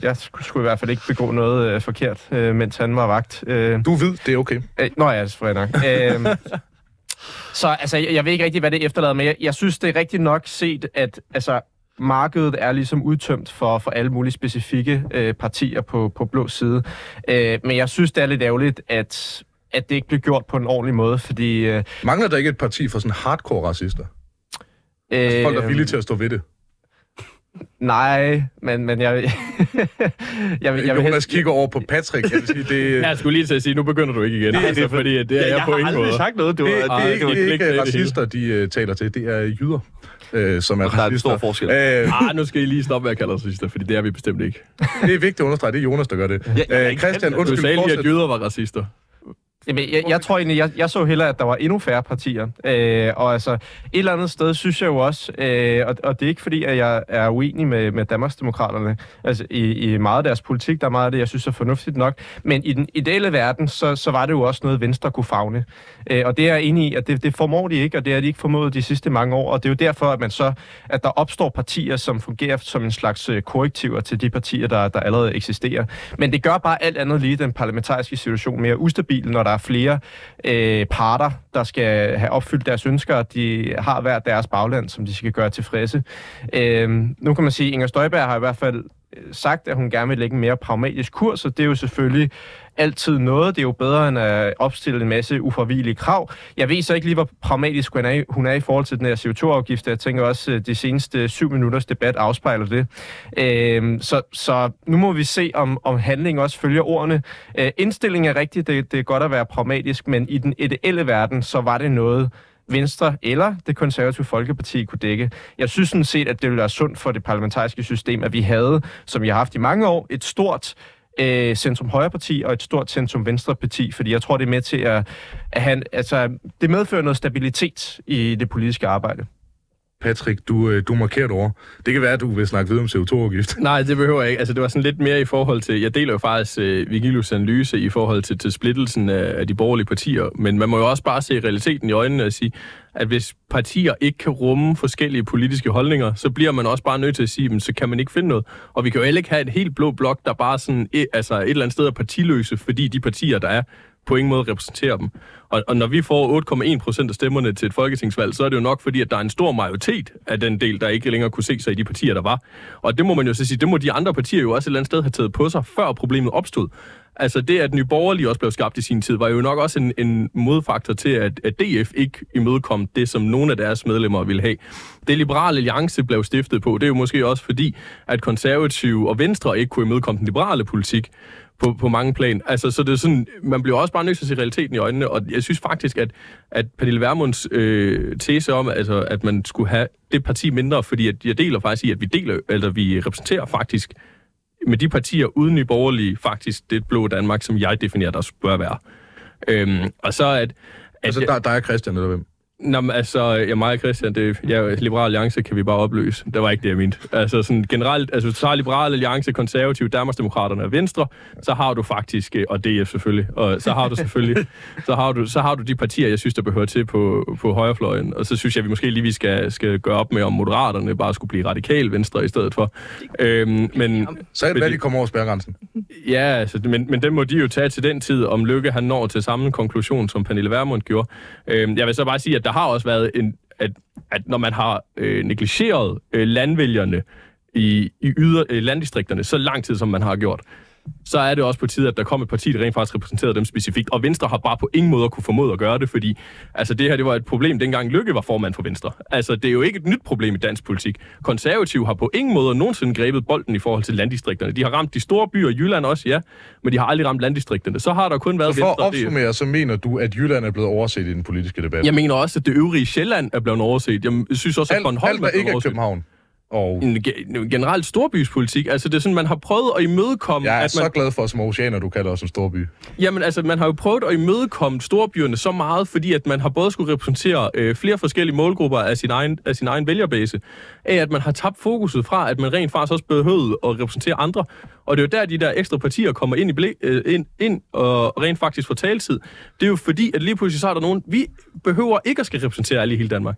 jeg skulle, skulle i hvert fald ikke begå noget øh, forkert, øh, mens han var vagt. Øh, Du ved, det er okay. øh, nå ja, selvfølgelig nok. Øh, så altså, jeg, jeg ved ikke rigtig, hvad det efterlader, men jeg, jeg synes, det er rigtigt nok set, at altså, markedet er ligesom udtømt for, for alle mulige specifikke øh, partier på, på blå side. Øh, men jeg synes, det er lidt ærgerligt, at, at det ikke bliver gjort på en ordentlig måde, fordi... Øh, Mangler der ikke et parti for sådan hardcore racister? Altså folk, der er villige til at stå ved det. Nej, men, men jeg, jeg, vil- jeg vil Jonas helst... kigger over på Patrick. Jeg vil sige, det, Jeg skulle lige til at sige, nu begynder du ikke igen. Det- altså, det- fordi at det er jeg, på ingen måde. sagt noget. Det, det, var, det, er ikke, det det er er ikke ikke det racister, de uh, taler til. Det er jyder, uh, som er Og der er en stor forskel. Uh, Ah, nu skal I lige stoppe med at kalde os racister, fordi det er vi bestemt ikke. det er vigtigt at understrege. Det er Jonas, der gør det. Uh, ikke Christian, Du undskyld, sagde lige, at jøder var racister. Jamen, jeg, jeg tror egentlig, jeg, jeg så hellere, at der var endnu færre partier. Øh, og altså, et eller andet sted synes jeg jo også, øh, og, og det er ikke fordi, at jeg er uenig med, med Danmarksdemokraterne, altså i, i meget af deres politik, der er meget af det, jeg synes er fornuftigt nok, men i den ideelle verden, så, så var det jo også noget, Venstre kunne fagne. Øh, og det er jeg enig i, at det, det formår de ikke, og det har de ikke formået de sidste mange år, og det er jo derfor, at man så, at der opstår partier, som fungerer som en slags øh, korrektiver til de partier, der, der allerede eksisterer. Men det gør bare alt andet lige den parlamentariske situation mere ustabil, når der er flere øh, parter, der skal have opfyldt deres ønsker, og de har hver deres bagland, som de skal gøre tilfredse. Øh, nu kan man sige, at Inger Støjberg har i hvert fald Øh, sagt, at hun gerne vil lægge en mere pragmatisk kurs, og det er jo selvfølgelig altid noget. Det er jo bedre end at opstille en masse ufravigelige krav. Jeg ved så ikke lige, hvor pragmatisk hun er, i- hun er i forhold til den her CO2-afgift. Jeg tænker også, at de seneste syv minutters debat afspejler det. Øh, så, så nu må vi se, om, om handling også følger ordene. Øh, indstillingen er rigtig, det, det er godt at være pragmatisk, men i den ideelle verden, så var det noget, Venstre eller det konservative Folkeparti kunne dække. Jeg synes sådan set, at det ville være sundt for det parlamentariske system, at vi havde, som vi har haft i mange år, et stort øh, centrum højreparti og et stort centrum venstreparti, fordi jeg tror, det er med til at, at han, altså, det medfører noget stabilitet i det politiske arbejde. Patrick, du, øh, du markerer et ord. Det kan være, at du vil snakke videre om CO2-afgift. Nej, det behøver jeg ikke. Altså, det var sådan lidt mere i forhold til... Jeg deler jo faktisk øh, uh, Vigilus analyse i forhold til, til splittelsen af, af de borgerlige partier, men man må jo også bare se realiteten i øjnene og sige, at hvis partier ikke kan rumme forskellige politiske holdninger, så bliver man også bare nødt til at sige, men så kan man ikke finde noget. Og vi kan jo heller ikke have et helt blå blok, der bare sådan, altså et eller andet sted er partiløse, fordi de partier, der er, på ingen måde repræsenterer dem. Og, og når vi får 8,1 procent af stemmerne til et folketingsvalg, så er det jo nok fordi, at der er en stor majoritet af den del, der ikke længere kunne se sig i de partier, der var. Og det må man jo så sige, det må de andre partier jo også et eller andet sted have taget på sig, før problemet opstod. Altså det, at Nye Borgerlige også blev skabt i sin tid, var jo nok også en, en modfaktor til, at, at DF ikke imødekom det, som nogle af deres medlemmer ville have. Det liberale alliance blev stiftet på, det er jo måske også fordi, at konservative og venstre ikke kunne imødekomme den liberale politik på, på mange plan. Altså, så det er sådan, man bliver også bare nødt til at se realiteten i øjnene, og jeg synes faktisk, at, at Pernille Vermunds øh, tese om, altså, at man skulle have det parti mindre, fordi at jeg deler faktisk i, at vi deler, eller vi repræsenterer faktisk med de partier uden nye borgerlige faktisk det blå Danmark, som jeg definerer, der bør være. Øhm, og så at... at Altså, der, der er Christian, eller hvem? Nå, men altså, jeg mig og Christian, det, ja, Liberal Alliance kan vi bare opløse. Det var ikke det, jeg mente. Altså sådan generelt, altså du tager Liberal Alliance, Konservative, Danmarksdemokraterne og Venstre, så har du faktisk, øh, og DF selvfølgelig, og så har du selvfølgelig, så har du, så har du de partier, jeg synes, der behøver til på, på højrefløjen. Og så synes jeg, vi måske lige vi skal, skal gøre op med, om moderaterne bare skulle blive radikal venstre i stedet for. Øhm, men, Så er det, hvad de kommer over spærgrænsen. Ja, altså, men, men den må de jo tage til den tid, om Lykke han når til samme konklusion, som Pernille Vermund gjorde. Øh, jeg vil så bare sige, at der har også været en, at, at når man har øh, negligeret øh, landvælgerne i, i yder, øh, landdistrikterne så lang tid, som man har gjort, så er det også på tide, at der kom et parti, der rent faktisk repræsenterede dem specifikt. Og Venstre har bare på ingen måde kunne formode at gøre det, fordi altså, det her det var et problem, dengang Lykke var formand for Venstre. Altså, det er jo ikke et nyt problem i dansk politik. Konservative har på ingen måde nogensinde grebet bolden i forhold til landdistrikterne. De har ramt de store byer, Jylland også, ja, men de har aldrig ramt landdistrikterne. Så har der kun været Så for Venstre. at det- opsummere, så mener du, at Jylland er blevet overset i den politiske debat? Jeg mener også, at det øvrige Sjælland er blevet overset. Jeg synes også, at alt, Bornholm alt, der blevet ikke er overset. København. Og En ge- generelt storbyspolitik. Altså, det er sådan, man har prøvet at imødekomme... jeg er at man, så glad for, som oceaner, du kalder os en storby. Jamen, altså, man har jo prøvet at imødekomme storbyerne så meget, fordi at man har både skulle repræsentere øh, flere forskellige målgrupper af sin, egen, af sin egen vælgerbase, af at man har tabt fokuset fra, at man rent faktisk også behøvede at repræsentere andre. Og det er jo der, de der ekstra partier kommer ind, i blæ, øh, ind, ind og rent faktisk får taletid. Det er jo fordi, at lige pludselig så er der nogen, vi behøver ikke at skal repræsentere alle i hele Danmark.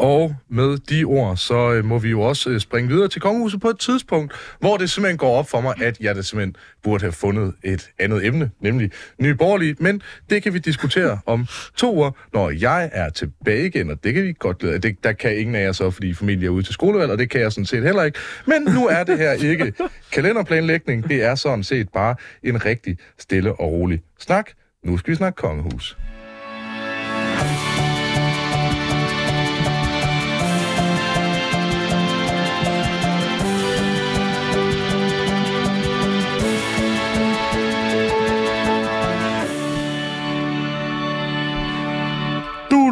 Og med de ord, så øh, må vi jo også øh, springe videre til kongehuset på et tidspunkt, hvor det simpelthen går op for mig, at jeg det simpelthen burde have fundet et andet emne, nemlig Nye Borgerlige. Men det kan vi diskutere om to uger, når jeg er tilbage igen, og det kan vi godt glæde. Det, der kan ingen af jer så, fordi familie er ude til skolevalg, og det kan jeg sådan set heller ikke. Men nu er det her ikke kalenderplanlægning, det er sådan set bare en rigtig stille og rolig snak. Nu skal vi snakke kongehus.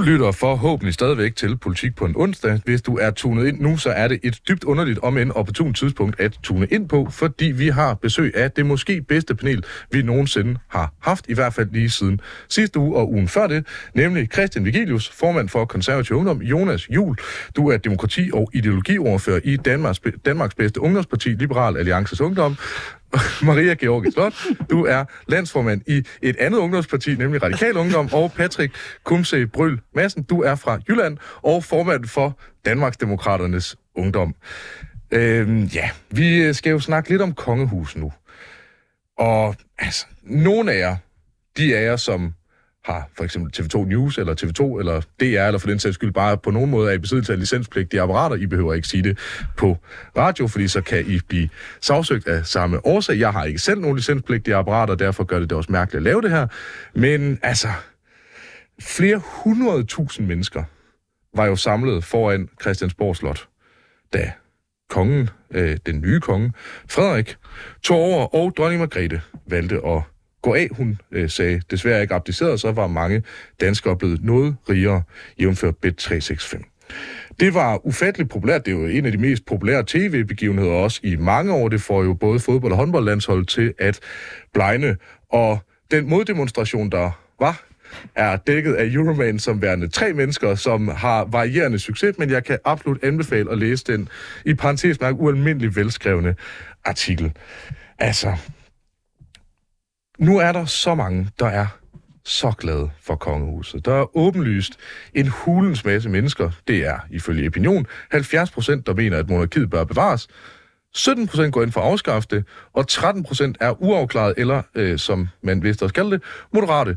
Lytter forhåbentlig stadigvæk til Politik på en onsdag. Hvis du er tunet ind nu, så er det et dybt underligt, om en opportun tidspunkt at tune ind på, fordi vi har besøg af det måske bedste panel, vi nogensinde har haft, i hvert fald lige siden sidste uge og ugen før det, nemlig Christian Vigilius, formand for Konservativ Ungdom, Jonas Jul. Du er demokrati- og ideologiordfører i Danmarks, Danmarks bedste ungdomsparti, Liberal Alliances Ungdom, Maria Georgi Slot, du er landsformand i et andet ungdomsparti, nemlig Radikal Ungdom, og Patrick Kumse Bryl Madsen, du er fra Jylland og formand for Danmarksdemokraternes Ungdom. Øhm, ja, vi øh, skal jo snakke lidt om kongehus nu. Og altså, nogle af jer, de af jer, som har for eksempel TV2 News, eller TV2, eller DR, eller for den sags skyld bare på nogen måde er i besiddelse af licenspligtige apparater. I behøver ikke sige det på radio, fordi så kan I blive sagsøgt af samme årsag. Jeg har ikke selv nogen licenspligtige apparater, derfor gør det det også mærkeligt at lave det her. Men altså, flere hundrede tusind mennesker var jo samlet foran Christiansborg Slot, da kongen, øh, den nye konge, Frederik, tog over, og dronning Margrethe valgte at gå af. Hun øh, sagde desværre ikke abdiceret, så var mange danskere blevet noget rigere, jævnført bet 365. Det var ufatteligt populært. Det er jo en af de mest populære tv-begivenheder også i mange år. Det får jo både fodbold- og håndboldlandshold til at blegne. Og den moddemonstration, der var, er dækket af Euroman som værende tre mennesker, som har varierende succes, men jeg kan absolut anbefale at læse den i parentes mærke ualmindelig velskrevne artikel. Altså, nu er der så mange, der er så glade for kongehuset. Der er åbenlyst en hulens masse mennesker, det er ifølge opinion, 70 procent, der mener, at monarkiet bør bevares, 17 procent går ind for at afskaffe det, og 13 procent er uafklaret, eller øh, som man vist også kalder det, moderate.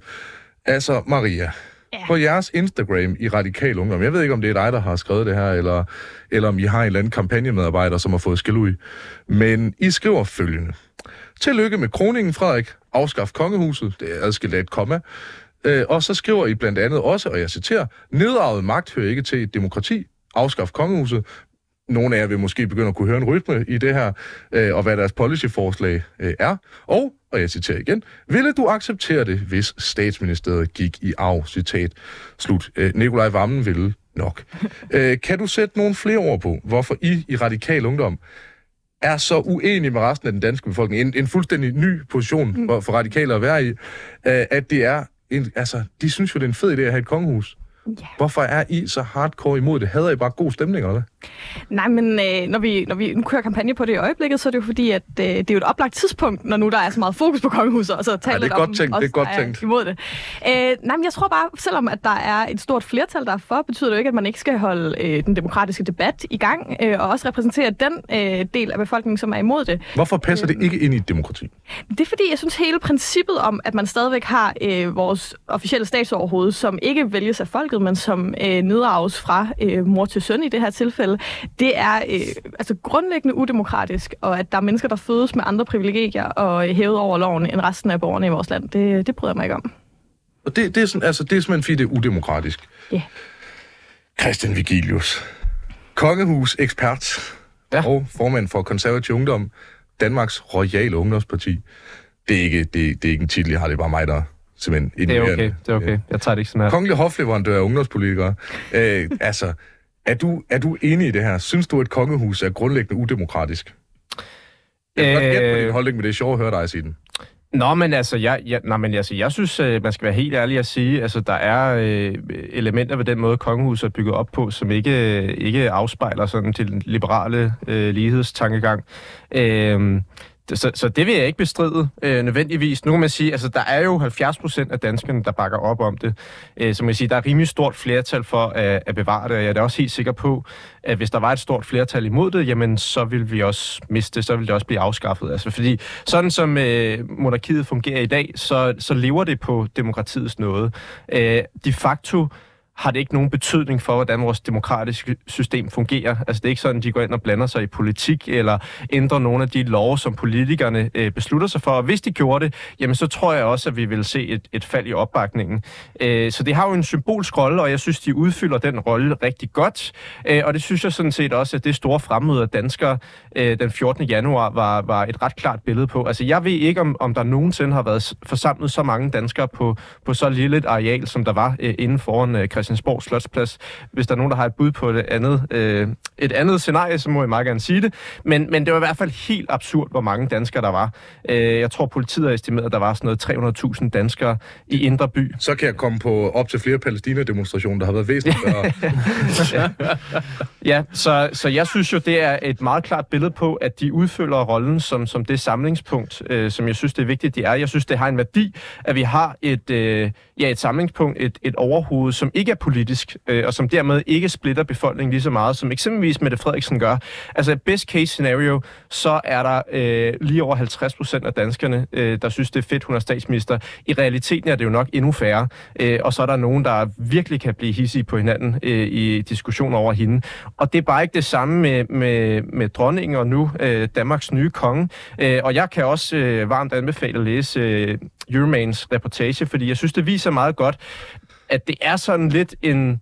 Altså, Maria, Ja. på jeres Instagram i Radikal Ungdom, jeg ved ikke, om det er dig, der har skrevet det her, eller, eller om I har en eller anden kampagnemedarbejder, som har fået skæld ud, men I skriver følgende. Tillykke med kroningen, Frederik. Afskaf kongehuset. Det er adskilt af et komma. Øh, og så skriver I blandt andet også, og jeg citerer, nedarvet magt hører ikke til et demokrati. Afskaf kongehuset. Nogle af jer vil måske begynde at kunne høre en rytme i det her, øh, og hvad deres policyforslag øh, er. Og, og jeg citerer igen, ville du acceptere det, hvis statsministeriet gik i arv? Citat. Slut. Øh, Nikolaj Vammen ville nok. øh, kan du sætte nogle flere ord på, hvorfor I i Radikal Ungdom er så uenig med resten af den danske befolkning, en, en fuldstændig ny position Mm. for, for radikale at være i, øh, at det er, en, altså, de synes jo, det er en fed idé at have et kongehus. Ja. Hvorfor er I så hardcore imod det? Hader I bare god stemning, eller? Nej, men øh, når, vi, når vi nu kører kampagne på det i øjeblikket, så er det jo fordi, at øh, det er jo et oplagt tidspunkt, når nu der er så meget fokus på kongehuset, og så tale Ja, det er godt om tænkt, os, det er godt tænkt. imod det. Øh, nej, men jeg tror bare, selvom at der er et stort flertal, der er for, betyder det jo ikke, at man ikke skal holde øh, den demokratiske debat i gang, øh, og også repræsentere den øh, del af befolkningen, som er imod det. Hvorfor passer det ikke ind i et demokrati? Det er fordi, jeg synes hele princippet om, at man stadigvæk har øh, vores officielle statsoverhoved, som ikke vælges af folket, men som øh, nedarves fra øh, mor til søn i det her tilfælde, til, det er øh, altså grundlæggende udemokratisk, og at der er mennesker, der fødes med andre privilegier og hævet over loven end resten af borgerne i vores land. Det, det bryder jeg mig ikke om. Og det, det, er, sådan, altså, det er simpelthen, fordi det er udemokratisk. Ja. Christian Vigilius, kongehus ekspert ja. Og formand for konservativ ungdom, Danmarks Royale Ungdomsparti. Det er ikke, det, det er ikke en titel, jeg har, det er bare mig, der simpelthen Det er okay, det er okay. Jeg tager det ikke sådan her. Kongelig hofleverandør af ungdomspolitikere. Øh, altså, er du, er du enig i det her? Synes du, at kongehus er grundlæggende udemokratisk? Jeg kan godt gætte på din Øh, holdning, men det er sjovt at høre dig sige den. Nå, men altså, jeg, jeg, nej, men altså, jeg synes, øh, man skal være helt ærlig at sige, altså, der er øh, elementer ved den måde, kongehuset er bygget op på, som ikke, øh, ikke afspejler sådan til den liberale øh, lighedstankegang. Øh, så, så det vil jeg ikke bestride øh, nødvendigvis. Nu kan man sige, altså der er jo 70 procent af danskerne, der bakker op om det. Øh, så man kan sige, der er rimelig stort flertal for at, at bevare det, og jeg er da også helt sikker på, at hvis der var et stort flertal imod det, jamen så vil vi også miste det, så vil det også blive afskaffet. Altså fordi sådan som øh, monarkiet fungerer i dag, så, så lever det på demokratiets nåde. Øh, de facto har det ikke nogen betydning for, hvordan vores demokratiske system fungerer. Altså det er ikke sådan, at de går ind og blander sig i politik, eller ændrer nogle af de love, som politikerne øh, beslutter sig for. Og hvis de gjorde det, jamen så tror jeg også, at vi vil se et, et fald i opbakningen. Øh, så det har jo en symbolsk rolle, og jeg synes, de udfylder den rolle rigtig godt. Øh, og det synes jeg sådan set også, at det store fremmøde af danskere øh, den 14. januar var, var et ret klart billede på. Altså jeg ved ikke, om, om der nogensinde har været forsamlet så mange danskere på, på så lille et areal, som der var øh, inden foran øh, Christiansborg Slotsplads. Hvis der er nogen, der har et bud på et andet, øh, et andet scenarie, så må jeg meget gerne sige det. Men, men det var i hvert fald helt absurd, hvor mange danskere der var. Øh, jeg tror, politiet har estimeret, at der var sådan noget 300.000 danskere i Indre By. Så kan jeg komme på op til flere Palæstina-demonstrationer, der har været væsentligt større. Ja, så, så jeg synes jo, det er et meget klart billede på, at de udfylder rollen som, som det samlingspunkt, øh, som jeg synes, det er vigtigt, de er. Jeg synes, det har en værdi, at vi har et, øh, ja, et samlingspunkt, et, et overhoved, som ikke er politisk, øh, og som dermed ikke splitter befolkningen lige så meget, som eksempelvis Mette Frederiksen gør. Altså, best case scenario, så er der øh, lige over 50 procent af danskerne, øh, der synes, det er fedt, hun er statsminister. I realiteten er det jo nok endnu færre, øh, og så er der nogen, der virkelig kan blive hissige på hinanden øh, i diskussioner over hende. Og det er bare ikke det samme med, med, med dronningen og nu øh, Danmarks nye konge. Øh, og jeg kan også øh, varmt anbefale at læse øh, Euromans reportage, fordi jeg synes, det viser meget godt, at det er sådan lidt en...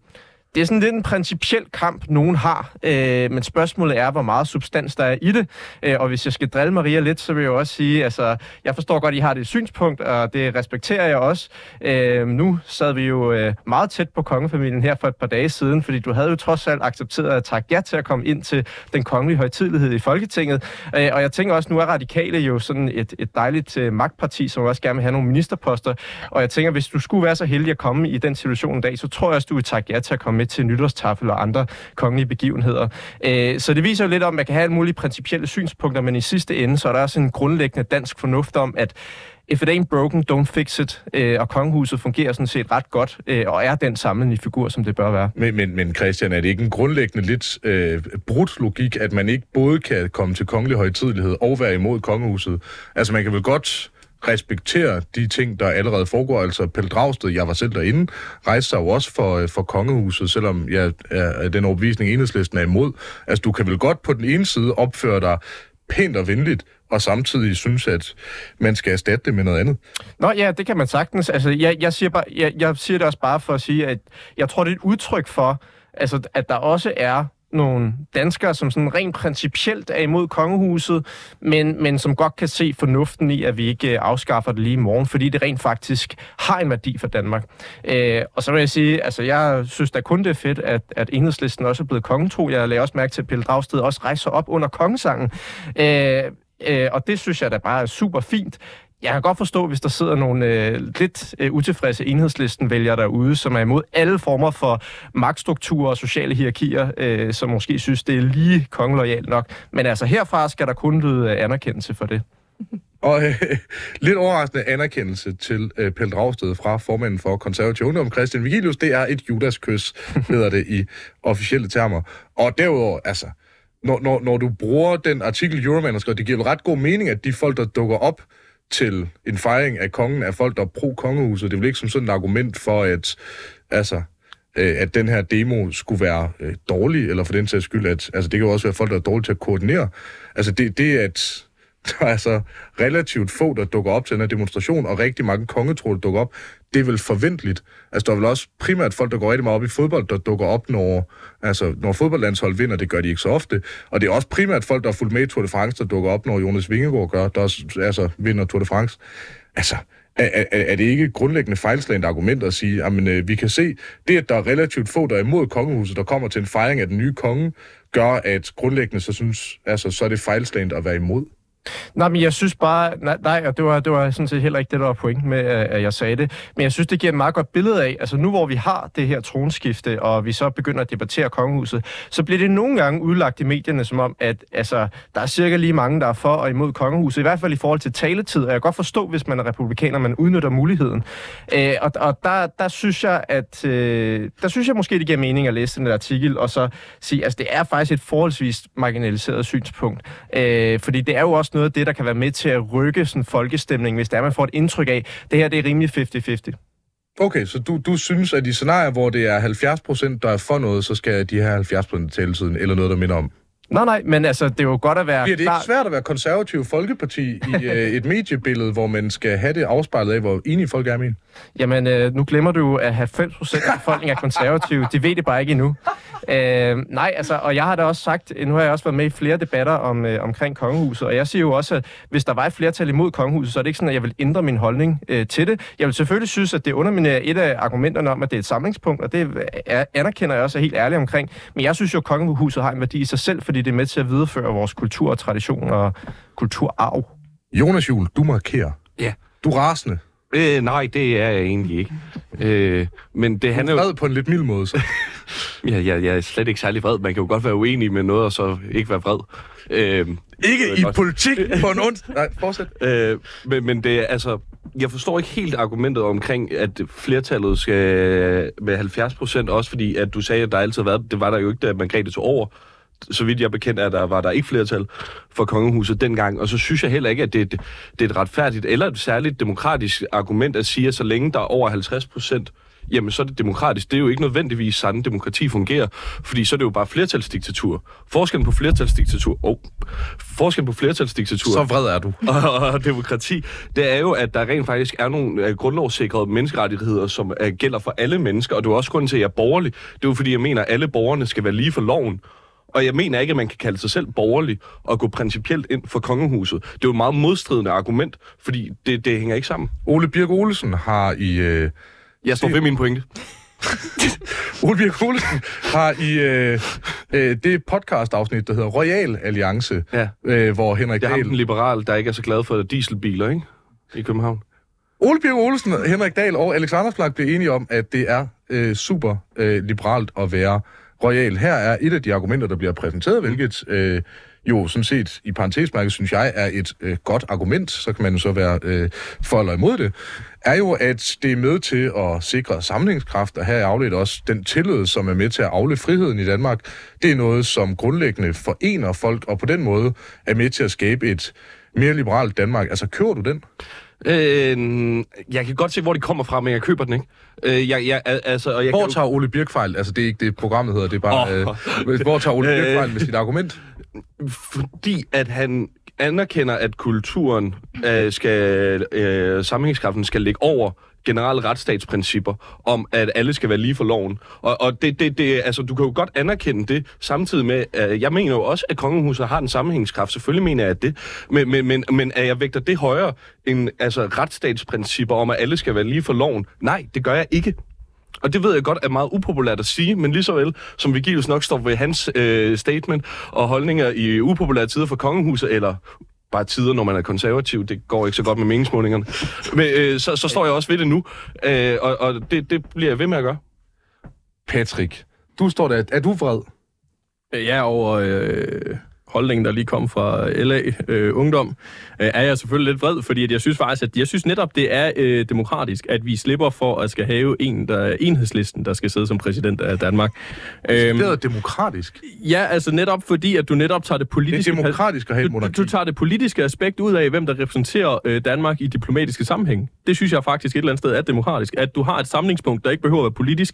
Det er sådan lidt en principiel kamp, nogen har, øh, men spørgsmålet er, hvor meget substans der er i det. Øh, og hvis jeg skal drille Maria lidt, så vil jeg jo også sige, altså, jeg forstår godt, at I har det synspunkt, og det respekterer jeg også. Øh, nu sad vi jo øh, meget tæt på kongefamilien her for et par dage siden, fordi du havde jo trods alt accepteret at takke ja til at komme ind til den kongelige højtidlighed i Folketinget. Øh, og jeg tænker også, nu er Radikale jo sådan et, et dejligt øh, magtparti, som også gerne vil have nogle ministerposter. Og jeg tænker, hvis du skulle være så heldig at komme i den situation en dag, så tror jeg også, du vil takke ja til at komme med til nytårstafel og andre kongelige begivenheder. Øh, så det viser jo lidt om, at man kan have alle mulige principielle synspunkter, men i sidste ende, så er der også en grundlæggende dansk fornuft om, at if it ain't broken, don't fix it. Øh, og kongehuset fungerer sådan set ret godt, øh, og er den samlende figur, som det bør være. Men, men, men Christian, er det ikke en grundlæggende lidt øh, brudt logik, at man ikke både kan komme til kongelig højtidelighed og være imod kongehuset? Altså, man kan vel godt respektere de ting, der allerede foregår. Altså, Pelle Dragsted, jeg var selv derinde, rejste sig jo også for, øh, for kongehuset, selvom jeg er den overbevisning, enhedslisten er imod. Altså, du kan vel godt på den ene side opføre dig pænt og venligt, og samtidig synes, at man skal erstatte det med noget andet. Nå ja, det kan man sagtens. Altså, jeg, jeg, siger bare, jeg, jeg siger det også bare for at sige, at jeg tror, det er et udtryk for, altså, at der også er nogle danskere, som sådan rent principielt er imod kongehuset, men, men som godt kan se fornuften i, at vi ikke øh, afskaffer det lige i morgen, fordi det rent faktisk har en værdi for Danmark. Øh, og så vil jeg sige, altså jeg synes da kun det er fedt, at, at enhedslisten også er blevet kongetro. Jeg lagde også mærke til, at Pelle Dragsted også rejser op under kongesangen. Øh, øh, og det synes jeg da bare er super fint. Jeg kan godt forstå, hvis der sidder nogle øh, lidt øh, utilfredse enhedslisten-vælgere derude, som er imod alle former for magtstrukturer og sociale hierarkier, øh, som måske synes, det er lige kongelojalt nok. Men altså herfra skal der kun lyde øh, anerkendelse for det. Og øh, lidt overraskende anerkendelse til øh, Pelle Dragsted fra formanden for konservativ ungdom, Christian Vigilius. Det er et judaskys, hedder det i officielle termer. Og derudover, altså, når, når, når du bruger den artikel Euroman har skrevet, det giver vel ret god mening, at de folk, der dukker op til en fejring af kongen, af folk, der er pro-kongehuset. Det er vel ikke som sådan et argument for, at, altså, øh, at den her demo skulle være øh, dårlig, eller for den sags skyld, at altså, det kan jo også være folk, der er dårlige til at koordinere. Altså det, det at der er så relativt få, der dukker op til den her demonstration, og rigtig mange kongetråd, der dukker op, det er vel forventeligt. Altså, der er vel også primært folk, der går rigtig meget op i fodbold, der dukker op, når, altså, når fodboldlandshold vinder. Det gør de ikke så ofte. Og det er også primært folk, der har fulgt med i Tour de France, der dukker op, når Jonas Vingegaard gør, der også, altså, vinder Tour de France. Altså, er, er, er det ikke grundlæggende fejlslagende argument at sige, at øh, vi kan se, det at der er relativt få, der er imod kongehuset, der kommer til en fejring af den nye konge, gør, at grundlæggende så synes, altså, så er det fejlslagende at være imod? Nej, men jeg synes bare, nej, nej og det var, det var sådan set heller ikke det, der var point med, at jeg sagde det. Men jeg synes, det giver et meget godt billede af, altså nu hvor vi har det her tronskifte, og vi så begynder at debattere kongehuset, så bliver det nogle gange udlagt i medierne som om, at altså, der er cirka lige mange, der er for og imod kongehuset, i hvert fald i forhold til taletid, og jeg kan godt forstå, hvis man er republikaner, man udnytter muligheden. Øh, og og der, der synes jeg, at øh, der synes jeg måske, det giver mening at læse den der artikel, og så sige, altså det er faktisk et forholdsvis marginaliseret synspunkt. Øh, fordi det er jo også noget af det, der kan være med til at rykke sådan folkestemning, hvis der er, man får et indtryk af, det her det er rimelig 50-50. Okay, så du, du synes, at i scenarier, hvor det er 70 procent, der er for noget, så skal de her 70 procent taletiden, eller noget, der minder om? Nej, nej, men altså, det er jo godt at være Bliver det ikke svært at være konservativ folkeparti i øh, et mediebillede, hvor man skal have det afspejlet af, hvor enige folk er med? Jamen, øh, nu glemmer du, at 90 procent af befolkningen er konservative. De ved det bare ikke endnu. Øh, nej, altså, og jeg har da også sagt, nu har jeg også været med i flere debatter om, øh, omkring kongehuset, og jeg siger jo også, at hvis der var et flertal imod kongehuset, så er det ikke sådan, at jeg vil ændre min holdning øh, til det. Jeg vil selvfølgelig synes, at det underminerer et af argumenterne om, at det er et samlingspunkt, og det er, anerkender jeg også er helt ærlig omkring. Men jeg synes jo, at kongehuset har en værdi i sig selv, fordi det er med til at videreføre vores kultur og tradition og kulturarv. Jonas Juhl, du markerer. Ja. Du er rasende. Øh, nej, det er jeg egentlig ikke. Øh, men det handler jo... På en lidt mild måde, så. Ja, jeg, jeg er slet ikke særlig vred. Man kan jo godt være uenig med noget, og så ikke være vred. Øh, ikke i politik på en ond... Nej, fortsæt. øh, men, men det er altså... Jeg forstår ikke helt argumentet omkring, at flertallet skal med 70 procent, også fordi, at du sagde, at der altid har været... Det var der jo ikke, da Margrethe tog over så vidt jeg bekendt, at der var der ikke flertal for kongehuset dengang. Og så synes jeg heller ikke, at det, det, det er et retfærdigt eller et særligt demokratisk argument at sige, at så længe der er over 50 procent, jamen så er det demokratisk. Det er jo ikke nødvendigvis sådan, demokrati fungerer, fordi så er det jo bare flertalsdiktatur. Forskellen på flertalsdiktatur, oh, forskellen på flertalsdiktatur Så vred er du. og, og demokrati, det er jo, at der rent faktisk er nogle uh, grundlovssikrede menneskerettigheder, som uh, gælder for alle mennesker, og det er også grund til, at jeg er borgerlig. Det er jo fordi, jeg mener, at alle borgerne skal være lige for loven. Og jeg mener ikke, at man kan kalde sig selv borgerlig og gå principielt ind for kongehuset. Det er jo et meget modstridende argument, fordi det, det hænger ikke sammen. Ole Birk Olesen har i... Øh, Jeg står ved min pointe. Ole Birk Olesen har i øh, øh, det podcast-afsnit, der hedder Royal Alliance, Ja. øh, hvor Henrik Det er ham, den Dahl... liberal, der ikke er så glad for dieselbiler, ikke? I København. Ole Birk Olesen, Henrik Dahl og Alexander Flak blev enige om, at det er øh, super øh, liberalt at være royal. Her er et af de argumenter, der bliver præsenteret, hvilket øh, jo sådan set i parentesmærket, synes jeg, er et øh, godt argument, så kan man jo så være øh, for eller imod det, er jo, at det er med til at sikre samlingskraft, og her er afledt også den tillid, som er med til at afle friheden i Danmark. Det er noget, som grundlæggende forener folk, og på den måde er med til at skabe et mere liberalt Danmark. Altså, kører du den? Øh, jeg kan godt se, hvor de kommer fra, men jeg køber den ikke. Øh, jeg, jeg, al- altså, og jeg Hvor kan tager Ole Birk fejl? Altså, det er ikke det, programmet hedder, det er bare... Åh. Øh, hvor tager Ole Birk Øh. fejl med sit argument? fordi at han anerkender, at kulturen øh, skal, øh, sammenhængskraften skal ligge over generelle retsstatsprincipper om, at alle skal være lige for loven. Og, og det, det, det, altså, du kan jo godt anerkende det, samtidig med, at jeg mener jo også, at kongehuset har en sammenhængskraft. Selvfølgelig mener jeg det. Men, men, men, men at jeg vægter det højere end altså, retsstatsprincipper om, at alle skal være lige for loven. Nej, det gør jeg ikke. Og det ved jeg godt er meget upopulært at sige, men lige så vel som Vigilius nok står ved hans øh, statement og holdninger i upopulære tider for kongehuset, eller bare tider, når man er konservativ, det går ikke så godt med meningsmålingerne, men, øh, så, så står jeg også ved det nu, øh, og, og det, det bliver jeg ved med at gøre. Patrick, du står der. Er du vred? Ja, over øh, holdningen, der lige kom fra LA øh, Ungdom, øh, er jeg selvfølgelig lidt vred, fordi at jeg synes faktisk, at jeg synes netop, det er øh, demokratisk, at vi slipper for at skal have en, der er enhedslisten, der skal sidde som præsident af Danmark. Øhm, Det er demokratisk. ja, altså netop fordi, at du netop tager det Det politiske... er demokratisk at have du, du tager det politiske aspekt ud af, hvem der repræsenterer øh, Danmark i diplomatiske sammenhæng. Det synes jeg faktisk et eller andet sted er demokratisk. At du har et samlingspunkt, der ikke behøver at være politisk,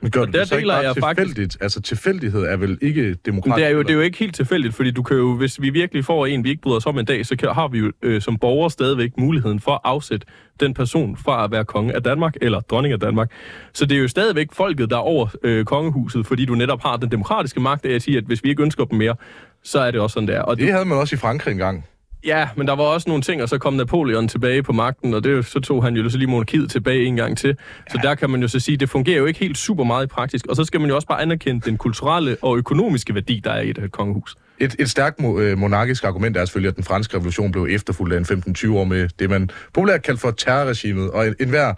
Men gør Og der det deler jeg faktisk- tilfældigt? Altså tilfældighed er vel ikke demokratisk? det er, jo, det er jo ikke helt tilfældigt, fordi du kan jo, hvis vi virkelig får en, vi ikke bryder os om en dag, så kan, har vi jo øh, som borgere stadigvæk muligheden for at afsætte den person fra at være konge af Danmark eller dronning af Danmark. Så det er jo stadigvæk folket, der er over øh, kongehuset, fordi du netop har den demokratiske magt af at sige, at hvis vi ikke ønsker dem mere, så er det også sådan der. Og Det havde man også i Frankrig engang. Ja, men der var også nogle ting, og så kom Napoleon tilbage på magten, og det, så tog han jo så lige monarkiet tilbage en gang til. Så der kan man jo så sige, det fungerer jo ikke helt super meget i praktisk. Og så skal man jo også bare anerkende den kulturelle og økonomiske værdi, der er i det her kongehus. Et, et stærkt øh, monarkisk argument er selvfølgelig, at den franske revolution blev efterfulgt af en 15-20 år med det, man populært kalder for terrorregimet. Og en, enhver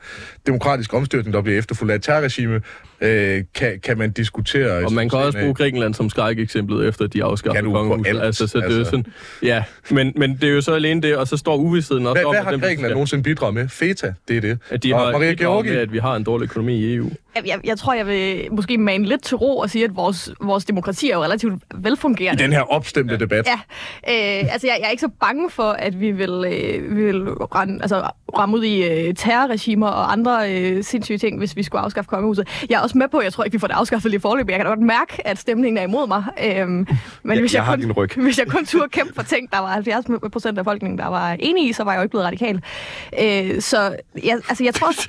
demokratisk omstyrtning, der bliver efterfulgt af et terrorregime, øh, kan, kan man diskutere... Og man kan også bruge Grækenland som skrækeksemplet efter, at de afskaffede Kan du på kongehuset. alt, Altså, så det er altså. sådan, ja, men, men det er jo så alene det, og så står uvidstheden også Hvad, om, hvad at har Grækenland nogensinde bidraget med? FETA, det er det. at de og har Maria Georgi, med, at vi har en dårlig økonomi i EU. Jeg, jeg, jeg tror, jeg vil måske mane lidt til ro og sige, at vores, vores demokrati er jo relativt i velfungerende. den her opstemte debat. Ja, øh, altså jeg, jeg er ikke så bange for, at vi vil, øh, vi vil rende, altså, ramme ud i øh, terrorregimer og andre øh, sindssyge ting, hvis vi skulle afskaffe kongehuset. Jeg er også med på, jeg tror ikke, vi får det afskaffet lige forløbig. Jeg kan da godt mærke, at stemningen er imod mig. Øhm, men Ja, hvis, jeg jeg har kun, din ryg. hvis jeg kun turde kæmpe for ting, der var 70 procent af befolkningen, der var enige i, så var jeg jo ikke blevet radikal. Øh, så jeg, altså, jeg tror, det,